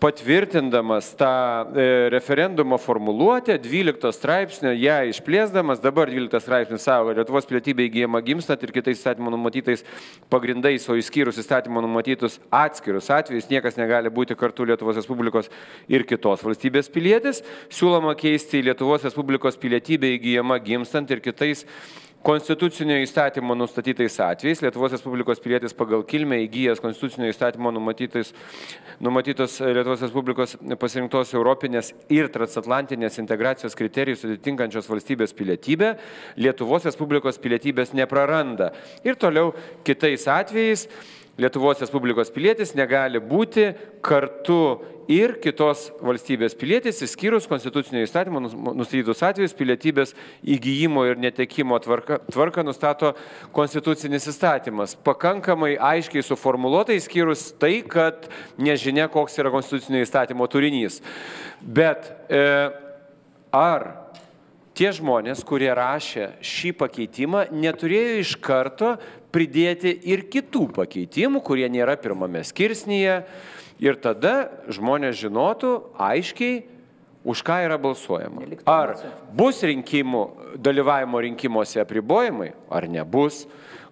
patvirtindamas tą e, referendumo formuluotę, 12 straipsnio, ją išplėsdamas, dabar 12 straipsnis savo, Lietuvos pilietybė įgyjama gimstat ir kitais įstatymo numatytais pagrindais, o išskyrus įstatymo numatytus atskirus atvejus, niekas negali būti kartu Lietuvos Respublikos ir kitos valstybės pilietis, siūloma keisti Lietuvos Respublikos pilietybė įgyjama gimstant ir kitais Konstitucinio įstatymo nustatytais atvejais Lietuvos Respublikos pilietis pagal kilmę įgyjęs konstitucinio įstatymo numatytos Lietuvos Respublikos pasirinktos Europinės ir transatlantinės integracijos kriterijus atitinkančios valstybės pilietybę, Lietuvos Respublikos pilietybės nepraranda. Ir toliau kitais atvejais Lietuvos Respublikos pilietis negali būti kartu ir kitos valstybės pilietis, išskyrus konstitucinio įstatymo nustatytus atvejus, pilietybės įgyjimo ir netekimo tvarka, tvarka nustato konstitucinis įstatymas. Pakankamai aiškiai suformuoluotai, išskyrus tai, kad nežinia, koks yra konstitucinio įstatymo turinys. Bet e, ar tie žmonės, kurie rašė šį pakeitimą, neturėjo iš karto pridėti ir kitų pakeitimų, kurie nėra pirmame skirsnyje. Ir tada žmonės žinotų aiškiai, už ką yra balsuojama. Ar bus rinkimų, dalyvavimo rinkimuose apribojimai, ar nebus.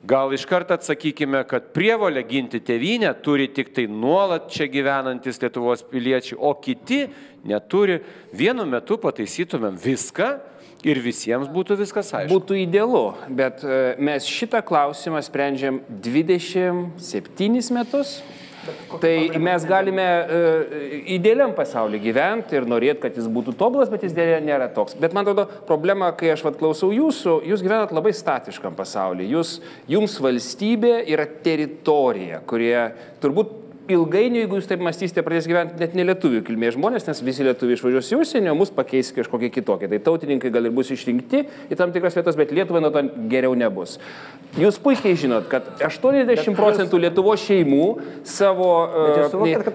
Gal iš karto atsakykime, kad prievolę ginti tėvynę turi tik tai nuolat čia gyvenantis Lietuvos piliečiai, o kiti neturi. Vienu metu pataisytumėm viską ir visiems būtų viskas aišku. Būtų idealu, bet e, mes šitą klausimą sprendžiam 27 metus. Tai mes galime uh, idealiam pasauliu gyventi ir norėti, kad jis būtų tobulas, bet jis dėja nėra toks. Bet man atrodo, problema, kai aš vad klausau jūsų, jūs gyvenat labai statiškam pasauliu. Jūs, jums valstybė yra teritorija, kurie turbūt ilgainiui, jeigu jūs taip mąstysite, pradės gyventi net ne lietuvių kilmės žmonės, nes visi lietuviai išvažiuos į užsienį, o mus pakeis kažkokie kitokie. Tai tautininkai gal ir bus išrinkti į tam tikras vietas, bet Lietuvai nuo to geriau nebus. Jūs puikiai žinot, kad 80 procentų Lietuvos šeimų savo... Uh,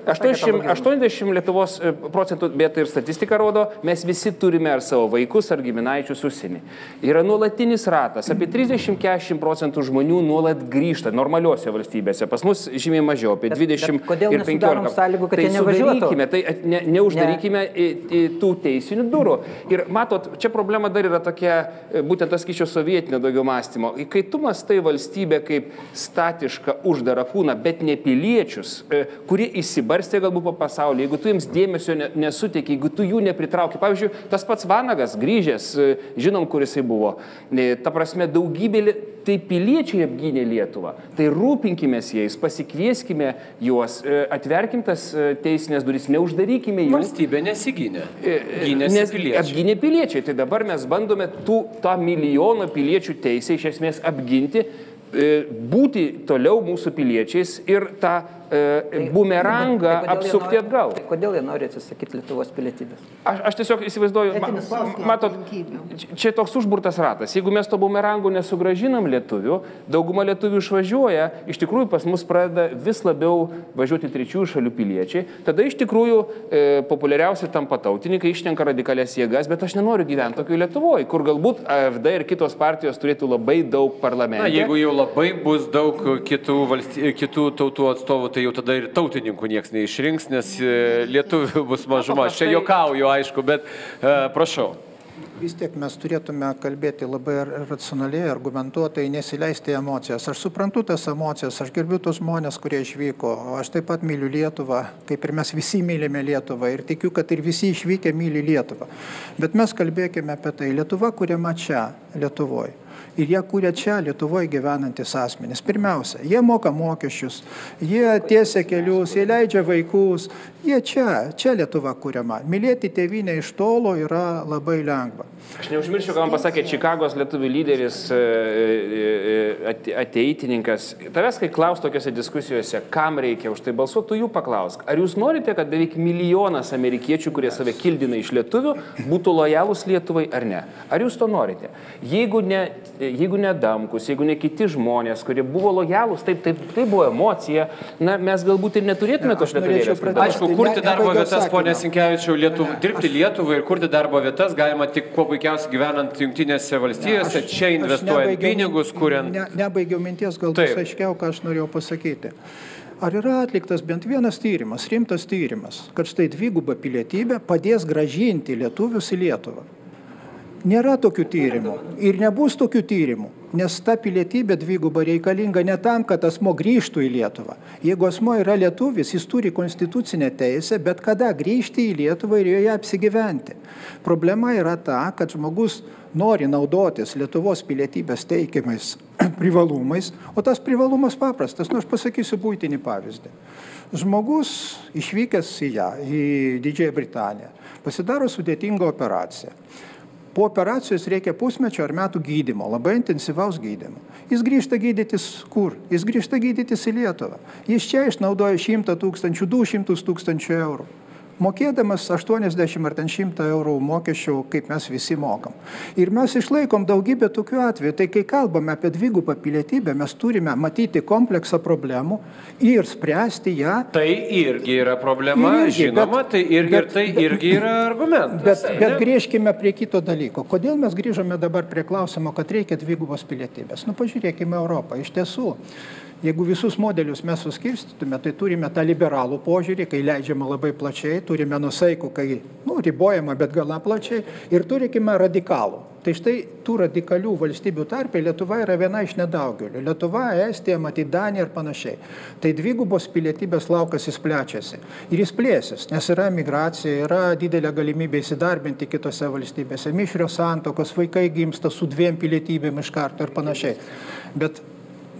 80, 80 Lietuvos e, procentų, bet ir statistika rodo, mes visi turime ar savo vaikus, ar giminaičius užsienį. Yra nuolatinis ratas. Apie 30-40 procentų žmonių nuolat grįžta normaliuose valstybėse. Pas mus žymiai mažiau, apie 20 kodėl ir 15. Sąlygų, kad tai nevažiuotų? Tai ne, neuždarykime ne. Į, į tų teisinių durų. Ir matot, čia problema dar yra tokia, e, būtent tas kišio sovietinio daugiau mąstymo. Kai tu mastai valstybę kaip statišką uždarą kūną, bet ne piliečius, e, kurie įsibarstė galbūt po pasaulį, jeigu tu jiems dėmesio nesuteiki, jeigu tu jų nepritrauki. Pavyzdžiui, tas pats Vanagas grįžęs, e, žinom, kur jisai buvo. Ta prasme, daugybė, tai piliečiai apgynė Lietuvą. Tai rūpinkime jais, pasikvieskime juos juos, e, atverkim tas e, teisinės duris, neuždarykime jų. Valstybė nesigynė. E, nes piliečiai. apgynė piliečiai. Tai dabar mes bandome tų, tą milijoną piliečių teisę iš esmės apginti, būti toliau mūsų piliečiais ir tą bumerangą tai apsukti nori, atgal. Tai kodėl jie nori atsisakyti Lietuvos pilietybės? Aš, aš tiesiog įsivaizduoju, ma, matot, čia toks užburtas ratas. Jeigu mes to bumerangų nesugražinam lietuvių, dauguma lietuvių išvažiuoja, iš tikrųjų pas mus pradeda vis labiau važiuoti trečiųjų šalių piliečiai, tada iš tikrųjų e, populiariausi tampa tautininkai, ištenka radikalias jėgas, bet aš nenoriu gyventi tokio Lietuvoje, kur galbūt AFD ir kitos partijos turėtų labai daug parlamente. Na, jeigu jau labai bus daug kitų, valsty... kitų tautų atstovų, tai tai jau tada ir tautininkų niekas neišrinks, nes e, lietuvių bus mažuma. Aš čia juokauju, aišku, bet uh, prašau. Vis tiek mes turėtume kalbėti labai racionaliai, argumentuotai, nesileisti emocijas. Aš suprantu tas emocijas, aš gerbiu tos žmonės, kurie išvyko. Aš taip pat myliu Lietuvą, kaip ir mes visi mylime Lietuvą ir tikiu, kad ir visi išvykę myli Lietuvą. Bet mes kalbėkime apie tai. Lietuva kuriama čia, Lietuvoje ir jie kūrė čia Lietuvoje gyvenantis asmenys. Pirmiausia, jie moka mokesčius, jie tiesia kelius, jie leidžia vaikus, jie čia, čia Lietuva kūriama. Mylėti tėvynę iš tolo yra labai lengva. Aš neužmiršiu, ką man pasakė Čikagos lietuvių lyderis, e, e, e, ateitininkas. Tavęs, kai klaus tokiuose diskusijose, kam reikia už tai balsuoti, tu jų paklausk. Ar jūs norite, kad beveik milijonas amerikiečių, kurie save kildina iš lietuvių, būtų lojalūs Lietuvai ar ne? Ar jūs to norite? Jeigu ne, jeigu ne Damkus, jeigu ne kiti žmonės, kurie buvo lojalūs, taip, taip, tai buvo emocija, na, mes galbūt ir neturėtume to šlepėlės. Aišku, kurti darbo vietas, ponė Sinkevičiau, Lietuv, dirbti Lietuvai ir kurti darbo vietas galima tik kuo puikiausiai gyvenant Junktinėse valstijose, ne, aš, čia investuojant pinigus, kuriant. Ne, nebaigiau minties, gal bus aiškiau, ką aš norėjau pasakyti. Ar yra atliktas bent vienas tyrimas, rimtas tyrimas, kad štai dviguba pilietybė padės gražinti lietuvius į Lietuvą? Nėra tokių tyrimų ir nebus tokių tyrimų, nes ta pilietybė dviguba reikalinga ne tam, kad asmo grįžtų į Lietuvą. Jeigu asmo yra lietuvis, jis turi konstitucinę teisę, bet kada grįžti į Lietuvą ir joje apsigyventi. Problema yra ta, kad žmogus nori naudotis Lietuvos pilietybės teikiamais (clears throat) privalumais, o tas privalumas paprastas, nu aš pasakysiu būtinį pavyzdį. Žmogus išvykęs į ją, į Didžiąją Britaniją, pasidaro sudėtingą operaciją po operacijos reikia pusmečio ar metų gydymo, labai intensyvaus gydymo. Jis grįžta gydytis kur? Jis grįžta gydytis į Lietuvą. Jis čia išnaudoja 100 tūkstančių, 200 tūkstančių eurų mokėdamas 80 ar ten 100 eurų mokesčių, kaip mes visi mokam. Ir mes išlaikom daugybę tokių atvejų. Tai kai kalbame apie dvigubą pilietybę, mes turime matyti kompleksą problemų ir spręsti ją. Tai irgi yra problema, irgi, žinoma, bet, tai irgi, bet, ir tai bet, irgi yra argumentas. Bet, bet grįžkime prie kito dalyko. Kodėl mes grįžome dabar prie klausimo, kad reikia dvigubos pilietybės? Nu, pažiūrėkime Europą. Iš tiesų, Jeigu visus modelius mes suskirstytume, tai turime tą liberalų požiūrį, kai leidžiama labai plačiai, turime nusaikų, kai nu, ribojama, bet gana plačiai, ir turime radikalų. Tai štai tų radikalių valstybių tarpė Lietuva yra viena iš nedaugelių. Lietuva, Estija, matyt, Danija ir panašiai. Tai dvigubos pilietybės laukas jis plečiasi. Ir jis plėsis, nes yra migracija, yra didelė galimybė įsidarbinti kitose valstybėse. Mišrios santokos, vaikai gimsta su dviem pilietybėm iš karto ir panašiai. Bet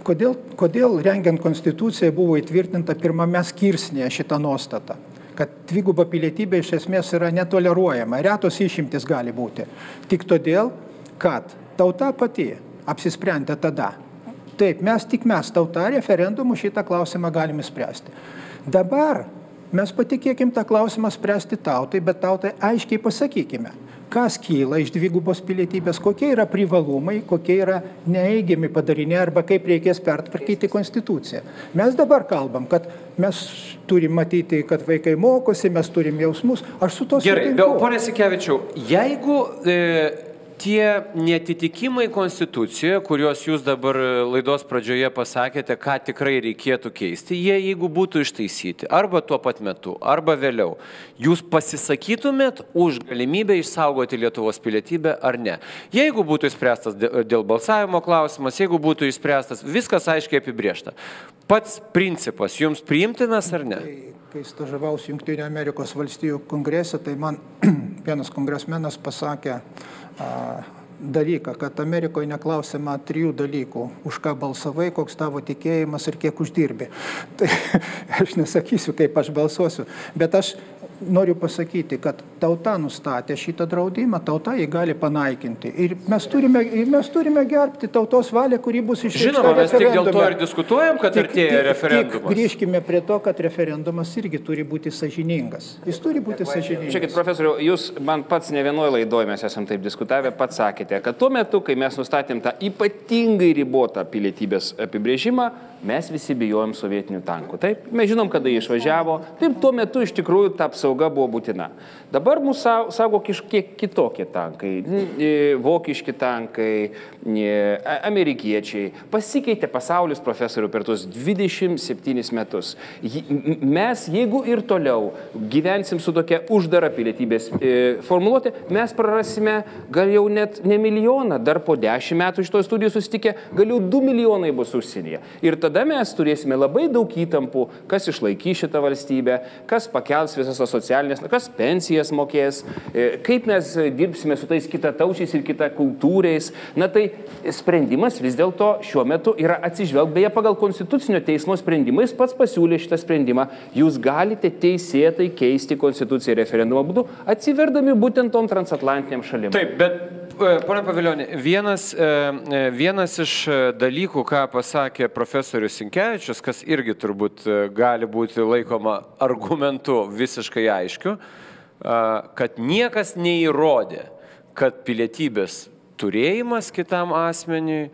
kodėl, kodėl rengiant konstituciją buvo įtvirtinta pirmame skirsnėje šitą nuostatą? Kad dviguba pilietybė iš esmės yra netoleruojama, retos išimtis gali būti. Tik todėl, kad tauta pati apsisprendė tada. Taip, mes tik mes tauta referendumu šitą klausimą galime spręsti. Dabar mes patikėkim tą klausimą spręsti tautai, bet tautai aiškiai pasakykime, kas kyla iš dvigubos pilietybės, kokie yra privalumai, kokie yra neįgiami padariniai arba kaip reikės pertvarkyti konstituciją. Mes dabar kalbam, kad mes turim matyti, kad vaikai mokosi, mes turim jausmus. Aš su to sutinku. Gerai, bet ponė Sikevičiau, jeigu e, tie netitikimai konstitucijoje, kuriuos jūs dabar laidos pradžioje pasakėte, ką tikrai reikėtų keisti, jie jeigu būtų ištaisyti arba tuo pat metu, arba vėliau, jūs pasisakytumėt už galimybę išsaugoti Lietuvos pilietybę ar ne. Jeigu būtų išspręstas dėl balsavimo klausimas, jeigu būtų išspręstas, viskas aiškiai apibriešta. Pats principas jums priimtinas ar ne? Kai, kai stažavausi Junktinio Amerikos valstijų kongrese, tai man (clears throat) vienas kongresmenas pasakė, dalyką, kad Amerikoje neklausima trijų dalykų - už ką balsavai, koks tavo tikėjimas ir kiek uždirbi. (laughs) Tai aš nesakysiu, kaip aš balsuosiu, bet aš noriu pasakyti, kad tauta nustatė šitą draudimą, tauta jį gali panaikinti. Ir mes turime, ir mes turime gerbti tautos valią, kuri bus išreikšta. Žinoma, mes tik dėl to ir diskutuojam, kad tik, artėja referendumas. Tik grįžkime prie to, kad referendumas irgi turi būti sažiningas. Jis turi būti sažiningas. Žiūrėkit, profesoriu, jūs man pats ne vienoje laidoje mes esame taip diskutavę, pats sakėte, kad tuo metu, kai mes nustatėm tą ypatingai ribotą pilietybės apibrėžimą, mes visi bijojom sovietinių tankų. Taip, mes žinom, kada jie išvažiavo. Taip, tuo metu iš tikrųjų ta apsauga buvo būtina. Dabar mūsų saugo kiek kitokie tankai. Vokiški tankai, amerikiečiai. Pasikeitė pasaulis profesorių per tuos 27 metus. Mes, jeigu ir toliau gyvensim su tokia uždara pilietybės e, formuluotė, mes prarasime gal jau net ne milijoną, dar po 10 metų iš to studijų susitikę, gal jau 2 milijonai bus užsienyje. Ir tada mes turėsime labai daug įtampų, kas išlaikys šitą valstybę, kas pakels visas socialinės, kas pensijas mokės, e, kaip mes dirbsime su tais kitataučiais ir kitakultūriais. Na tai sprendimas vis dėlto šiuo metu yra atsižvelg, beje, pagal Konstitucinio teismo sprendimą, jis pats pasiūlė šitą sprendimą, jūs galite teisėtai keisti Konstituciją referendumo būdu, atsiverdami būtent tom transatlantiniam šalim. Taip, bet E, pone Paviljonė, vienas, e, e, vienas iš dalykų, ką pasakė profesorius Sinkevičius, kas irgi turbūt gali būti laikoma argumentu visiškai aiškiu, kad niekas neįrodė, kad pilietybės turėjimas kitam asmeniui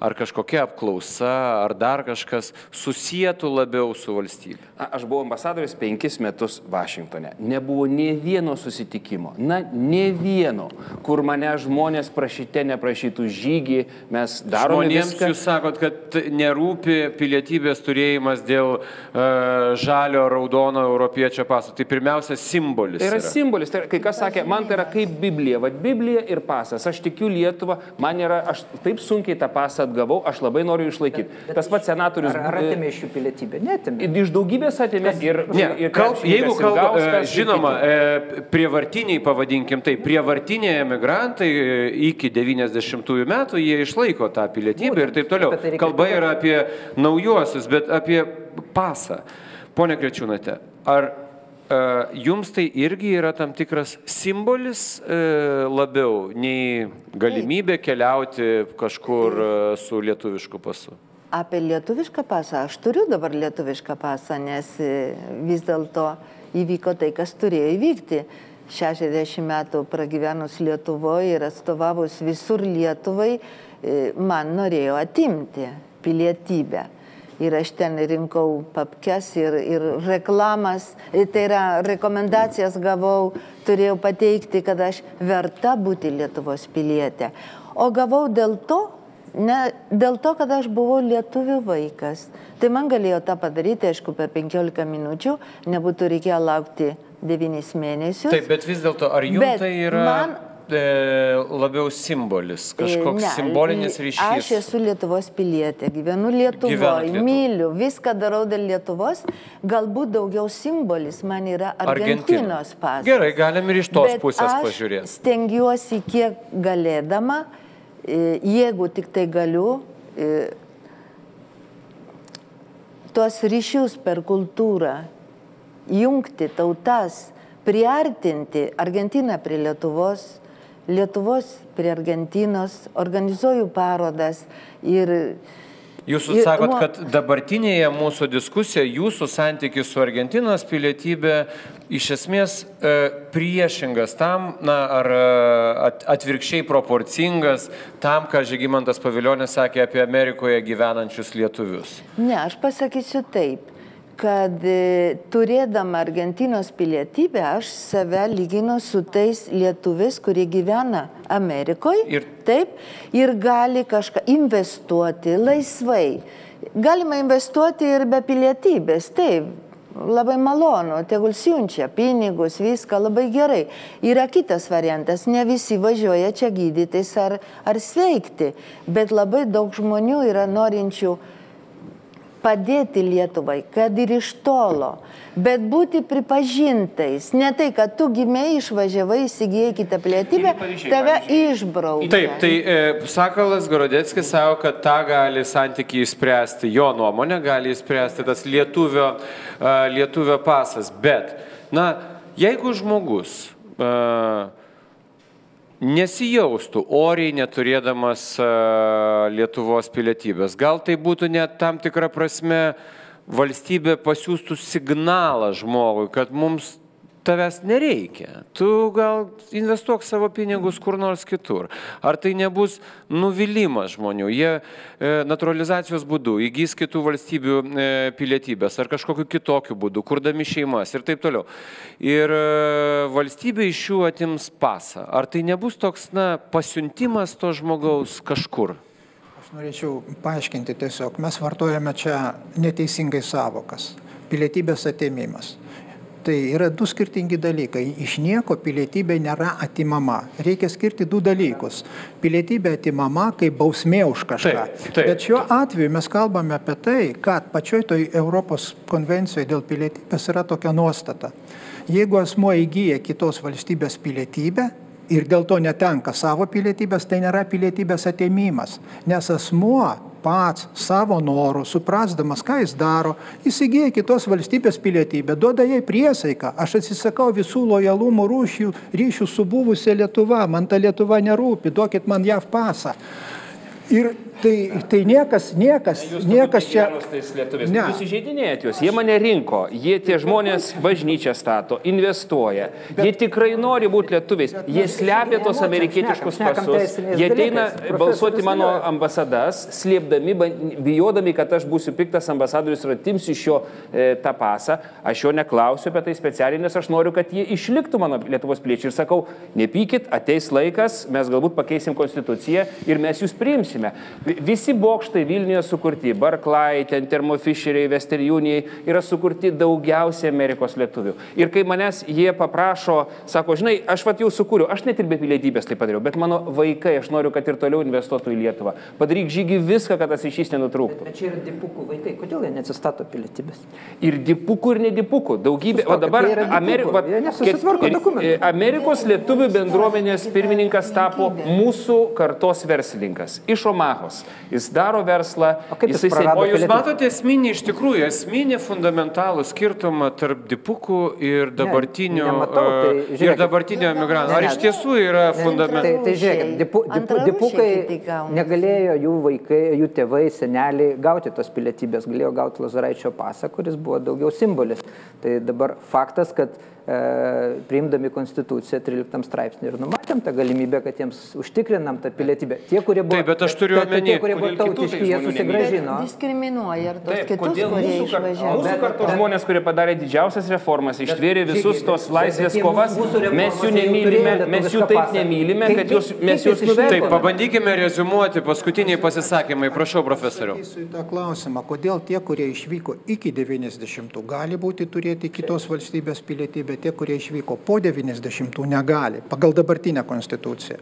ar kažkokia apklausa, ar dar kažkas susijėtų labiau su valstybė? Aš buvau ambasadorius penkis metus Vašingtone. Nebuvo nie vieno susitikimo, na, nie vieno, kur mane žmonės prašyte neprašytų žygį, mes darome. Žmonėms viską. jūs sakot, kad nerūpi pilietybės turėjimas dėl uh, žalio, raudono europiečio paso. Tai pirmiausia simbolis. Tai yra, yra. simbolis. Tai, kai kas sakė, man tai yra kaip Biblija. Vat Biblija ir pasas. Aš tikiu Lietuvą, man yra, aš taip sunkiai tą pasą atgavau, aš labai noriu išlaikyti. Bet, bet Tas pats senatorius. Ar, ar atėmė iš jų pilietybę? Netėmė. Iš daugybės atėmė ir, ne, ir kalb, jeigu kalba, e, žinoma, e, prievartiniai, pavadinkim tai, prievartiniai emigrantai e, iki 90-ųjų metų jie išlaiko tą pilietybę ir taip toliau. Tai Kalba yra apie naujuosius, bet apie pasą. Pone Krečiūnate, ar jums tai irgi yra tam tikras simbolis labiau nei galimybė keliauti kažkur su lietuvišku pasu? Apie lietuvišką pasą. Aš turiu dabar lietuvišką pasą, nes vis dėlto įvyko tai, kas turėjo įvykti. 60 metų pragyvenus Lietuvoje ir atstovavus visur Lietuvai, man norėjo atimti pilietybę ir aš ten rinkau papkes ir, ir reklamas, tai yra rekomendacijas gavau, turėjau pateikti, kad aš verta būti Lietuvos pilietė. O gavau dėl to, Ne, dėl to, kad aš buvau lietuvių vaikas. Tai man galėjo tą padaryti, aišku, per 15 minučių, nebūtų reikėję laukti 9 mėnesius. Taip, bet vis dėlto, ar jums tai yra man- labiau simbolis, kažkoks Ne, simbolinis ryšys? Aš esu Lietuvos pilietė, gyvenu Lietuvoje, Lietuvoj. myliu, viską darau dėl Lietuvos. Galbūt daugiau simbolis man yra. Argentinos pasas. Gerai, galim ir iš tos Bet pusės pažiūrėti. Stengiuosi kiek galėdama, e, jeigu tik tai galiu, e, tuos ryšius per kultūrą, jungti tautas, priartinti Argentiną prie Lietuvos, Lietuvos prie Argentinos, organizuoju parodas ir Jūs sakot, kad dabartinėje mūsų diskusijoje jūsų santykis su Argentinos pilietybė iš esmės e, priešingas tam, na, ar e, at, atvirkščiai proporcingas tam, ką Žygimantas Paviljonis sakė apie Amerikoje gyvenančius lietuvius. Ne, aš pasakysiu taip, kad e, turėdama Argentinos pilietybę, aš save lyginu su tais lietuviais, kurie gyvena Amerikoje. Ir- Taip, ir gali kažką investuoti laisvai. Galima investuoti ir be pilietybės, taip. Labai malonu, tegul siunčia pinigus, viską labai gerai. Yra kitas variantas, ne visi važiuoja čia gydytis ar, ar sveikti, bet labai daug žmonių yra norinčių padėti Lietuvai, kad ir iš tolo, bet būti pripažintais. Ne tai, kad tu gimiai, išvažiavai, įsigijai kitą pilietybę, tave išbraukė. Taip, tai e, Sakalas Gorodeckis savo, kad tą gali santykiai išspręsti, jo nuomonė gali išspręsti tas lietuvio, e, lietuvio pasas. Bet, na, jeigu žmogus e, nesijaustų oriai neturėdamas e, Lietuvos pilietybės, gal tai būtų net tam tikra prasme valstybė pasiūstų signalą žmogui, kad mums tavęs nereikia. Tu gal investuok savo pinigus kur nors kitur. Ar tai nebus nuvylimas žmonių? Jie e, naturalizacijos būdu įgys kitų valstybių e, pilietybės ar kažkokiu kitokiu būdu, kurdami šeimas ir taip toliau. Ir e, valstybė iš jų atims pasą. Ar tai nebus toks, na, pasiuntimas to žmogaus kažkur? Aš norėčiau paaiškinti tiesiog, mes vartojame čia neteisingai savokas. Pilietybės atėmimas. Tai yra du skirtingi dalykai. Iš nieko pilietybė nėra atimama. Reikia skirti du dalykus. Pilietybė atimama kaip bausmė už kažką. Taip, taip. Bet šiuo atveju mes kalbame apie tai, kad pačioj toj Europos konvencijoje dėl pilietybės yra tokia nuostata. Jeigu asmuo įgyja kitos valstybės pilietybę, ir dėl to netenka savo pilietybės, tai nėra pilietybės atėmimas. Nes asmuo pats savo norų, suprasdamas, ką jis daro, įsigyja kitos valstybės pilietybę, duoda jai priesaiką. Aš atsisakau visų lojalumo rūšių, ryšių su buvusia Lietuva, man ta Lietuva nerūpi, duokit man JAV pasą. Ir tai, tai niekas, niekas, niekas čia... Ne. Jūs įžeidinėjat juos, jie mane rinko, jie tie žmonės bažnyčią stato, investuoja, jie tikrai nori būti lietuviais, jie slepia tos amerikietiškus pasus, jie ateina balsuoti mano ambasadas, slėpdami, bijodami, kad aš būsiu piktas ambasadorius ir atimsiu iš jo e, tą pasą. Aš jo neklausiu apie tai specialiai, nes aš noriu, kad jie išliktų mano Lietuvos piliečiai. Ir sakau, nepykit, ateis laikas, mes galbūt pakeisim konstituciją ir mes jūs priimsime. Vi- Visi bokštai Vilniuje sukurti, Barklai, ten Termofisheriai, Westerjūniai yra sukurti daugiausiai Amerikos lietuvių. Ir kai manęs jie paprašo, sako, žinai, aš vat jau sukūriau, aš net ir be pilietybės tai padariau, bet mano vaikai, aš noriu, kad ir toliau investuotų į Lietuvą. Padaryk žygį viską, kad tas ryšys nenutrūktų. Bet čia yra dipukų vaikai, kodėl jie neatsistato pilietybės? Ir dipukų, ir nedipukų. Daugybė. O Sustokit, dabar tai. Ameri... va, Jie nesusitvarko ir- dokumentų. ir Amerikos lietuvių bendruomenės pirmininkas tapo mūsų kartos verslininkas iš Omahos. Jis daro verslą. O kaip jis prarado O jūs matote esminį, iš tikrųjų, esminį fundamentalų skirtumą tarp dipukų ir dabartinių, nematau, tai e, ir žiūrėkit. dabartinių emigrantų. Ne, Ar ne. iš tiesų yra Tai, fundamentalų? tai žiūrėkit, dipu, dipu, dipukai negalėjo jų vaikai, jų tėvai, seneliai gauti tos pilietybės, galėjo gauti Lazaraičio pasą, kuris buvo daugiau simbolis. Tai dabar faktas, kad priimdami konstituciją 13 straipsnį ir numatėm tą galimybę, kad jiems užtikrinam tą pilietybę. Tie, kurie buvo, Taip, bet aš turiu omeny, tie, kurie buvo tautiški, jie susigražino. Diskriminuoja ir tos Taip, kitus, kodėl kurie mūsų, išvažiavo. mūsų kartos žmonės, kurie padarė didžiausias reformas, ištvėrė visus tos bet- laisvės bet kovas, mes jų nemylime, mes jų taip nemylime, kad jūs, mes jūs išrinkot? Taip, nuvertiname. pabandykime rezumuoti paskutiniai pasisakymai. Prašau, profesoriu. Į tą klausimą, kodėl tie, kurie išvyko iki 90, gali būti turėti kitos valstybės pilietybę, tie, kurie išvyko po 90, negali, pagal dabartinę konstituciją.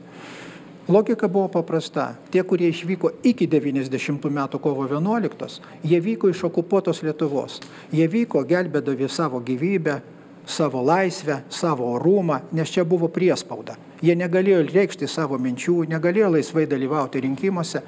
Logika buvo paprasta. Tie, kurie išvyko iki 90 metų kovo 11, jie vyko iš okupuotos Lietuvos. Jie vyko gelbėdami savo gyvybę, savo laisvę, savo orumą, nes čia buvo priespauda. Jie negalėjo reikšti savo minčių, negalėjo laisvai dalyvauti rinkimuose.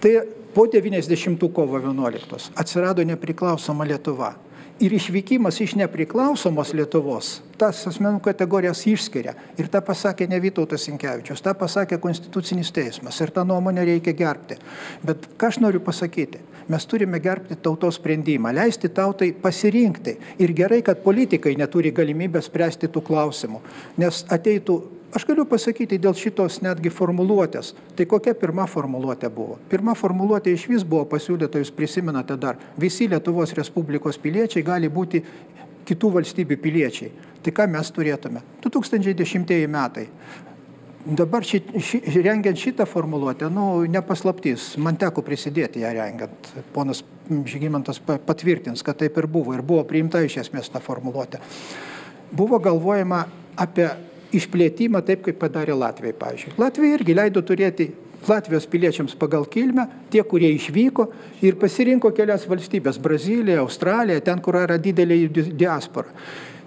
Tai po 90 kovo 11 atsirado nepriklausoma Lietuva. Ir išvykimas iš nepriklausomos Lietuvos tas asmenų kategorijas išskiria. Ir tą pasakė ne Vytautas Sinkevičius, tą pasakė Konstitucinis teismas. Ir tą nuomonę reikia gerbti. Bet ką aš noriu pasakyti? Mes turime gerbti tautos sprendimą, leisti tautai pasirinkti. Ir gerai, kad politikai neturi galimybę spręsti tų klausimų. Nes ateitų Aš galiu pasakyti dėl šitos netgi formuluotės. Tai kokia pirma formuluotė buvo? Pirma formuluotė iš vis buvo pasiūlyta, jūs prisimenate dar, visi Lietuvos Respublikos piliečiai gali būti kitų valstybių piliečiai. Tai ką mes turėtume? 2010 metai. Dabar ši, ši, rengiant šitą formuluotę, nu, nepaslaptys, man teko prisidėti ją rengiant. Ponas Žygimantas patvirtins, kad taip ir buvo. Ir buvo priimta iš esmės ta formuluotė. Buvo galvojama apie išplėtimą taip, kaip padarė Latvijai, pavyzdžiui. Latvija irgi leido turėti Latvijos piliečiams pagal kilmę, tie, kurie išvyko ir pasirinko kelias valstybės - Brazilija, Australija, ten, kur yra didelė diaspora.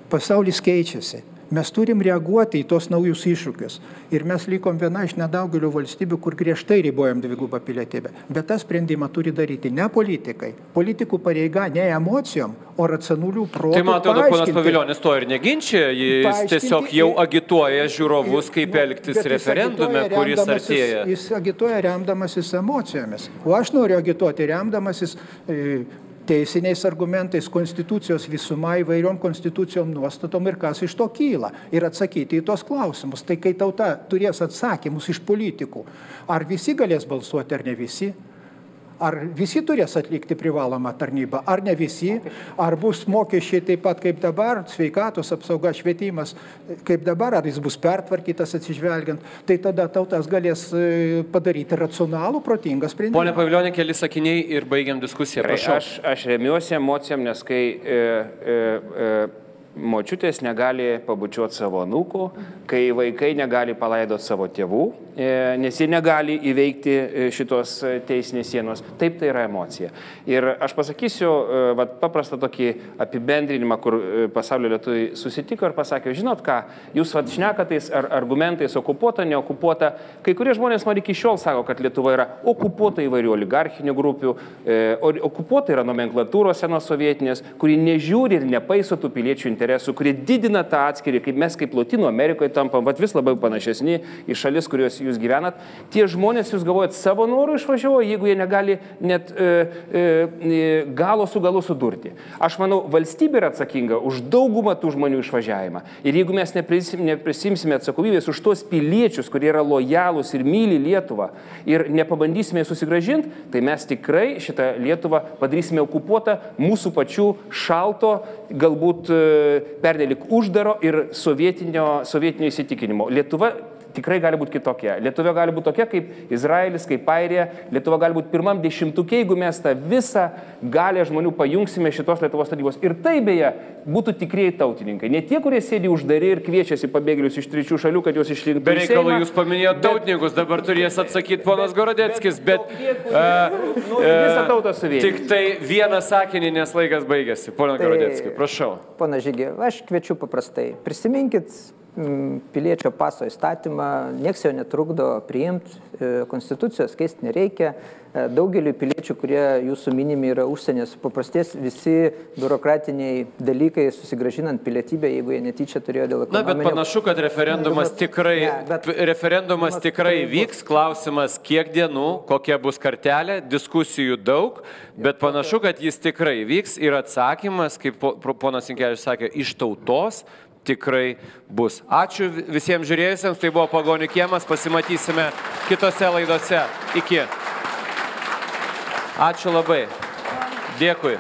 Pasaulis keičiasi. Mes turim reaguoti į tos naujus iššūkius. Ir mes likom viena iš nedaugelio valstybių, kur griežtai ribojam dvigubą pilietybę. Bet tą sprendimą turi daryti ne politikai. Politikų pareiga ne emocijom, o racionalių protų. Tai man atrodo, ponas. Paviljonis to ir neginčia, jis tiesiog jau agituoja žiūrovus, kaip elgtis referendume, kuris artėja. Jis agituoja remdamasis emocijomis. O aš noriu agituoti remdamasis e, teisiniais argumentais, konstitucijos visuma įvairiom konstitucijom nuostatom ir kas iš to kyla. Ir atsakyti į tos klausimus. Tai kai tauta turės atsakymus iš politikų, ar visi galės balsuoti ar ne visi, Ar visi turės atlikti privalomą tarnybą, ar ne visi, ar bus mokesčiai taip pat kaip dabar, sveikatos apsauga, švietimas kaip dabar, ar jis bus pertvarkytas atsižvelgiant, tai tada tautas galės e, padaryti racionalų, protingą sprendimą. Pone Paviljonė, keli sakiniai ir baigiam diskusiją. Prašau. Aš, aš remiuosi emocijom, nes kai e, e, e, močiutės negali pabučiuoti savo nūkų, kai vaikai negali palaidoti savo tėvų, e, nes jie negali įveikti e, šitos e, teisinės sienos. Taip tai yra emocija. Ir aš pasakysiu vat, paprastą tokį apibendrinimą, kur pasaulio lietuviai susitiko ir pasakė, žinot ką, jūs vat šnekatais ar argumentais okupuota, neokupuota. Kai kurie žmonės man iki šiol sako, kad Lietuva yra okupuota įvairių oligarchinių grupių, okupuota yra nomenklatūros senos sovietinės, kuri nežiūri ir nepaiso tų piliečių interesų, kurie didina tą atskirį, kaip mes kaip Latino Amerikoje tampam, vat vis labiau panašesni į šalis, kuriuos jūs gyvenat. Tie žmonės, jūs galvojat, savo norų išvažiavo, jeigu jie negali net e, e, e, galo su galu sudurti. Aš manau, valstybė yra atsakinga už daugumą tų žmonių išvažiavimą. Ir jeigu mes neprisim, neprisimsime atsakomybės už tuos piliečius, kurie yra lojalūs ir myli Lietuvą, ir nepabandysime susigražinti, tai mes tikrai šitą Lietuvą padarysime okupuotą mūsų pačių šalto, galbūt e, pernelik uždaro ir sovietinio, sovietinio įsitikinimo. Lietuva tikrai gali būti kitokia. Lietuva gali būti tokia kaip Izraelis, kaip Airija. Lietuva gali būti pirmam dešimtukė, jeigu mes tą visą galę žmonių pajungsime šitos Lietuvos tarybos. Ir tai beje būtų tikrieji tautininkai. Ne tie, kurie sėdi uždari ir kviečiasi pabėgėlius iš trečių šalių, kad juos išrinktų. Be reikalo jūs paminėjote bet- tautininkus, dabar turės atsakyti ponas Gorodeckis, bet... tokie, kurie e, nori e, visą tautą suvienyti. Tik tai vieną sakinį, nes laikas baigėsi. Pone Tai- Gorodecki, prašau. Pana Žygė, aš kviečiu paprastai. Prisiminkit piliečio paso įstatymą, nieks jo netrukdo priimti, e, konstitucijos keisti nereikia. E, Daugeliu piliečių, kurie jūsų minimi yra užsienės, paprasties visi biurokratiniai dalykai susigražinant pilietybę, jeigu jie netyčia turėjo dėl Na, bet ekonominio... panašu, kad referendumas tikrai, ne, bet- referendumas tikrai vyks. Klausimas, kiek dienų, kokia bus kartelė, diskusijų daug, bet panašu, kad jis tikrai vyks ir atsakymas, kaip ponas Inkevičius sakė, iš tautos tikrai bus. Ačiū visiems žiūrėjusiems, tai buvo pagonių kiemas, pasimatysime kitose laidose. Iki. Ačiū labai. Dėkui.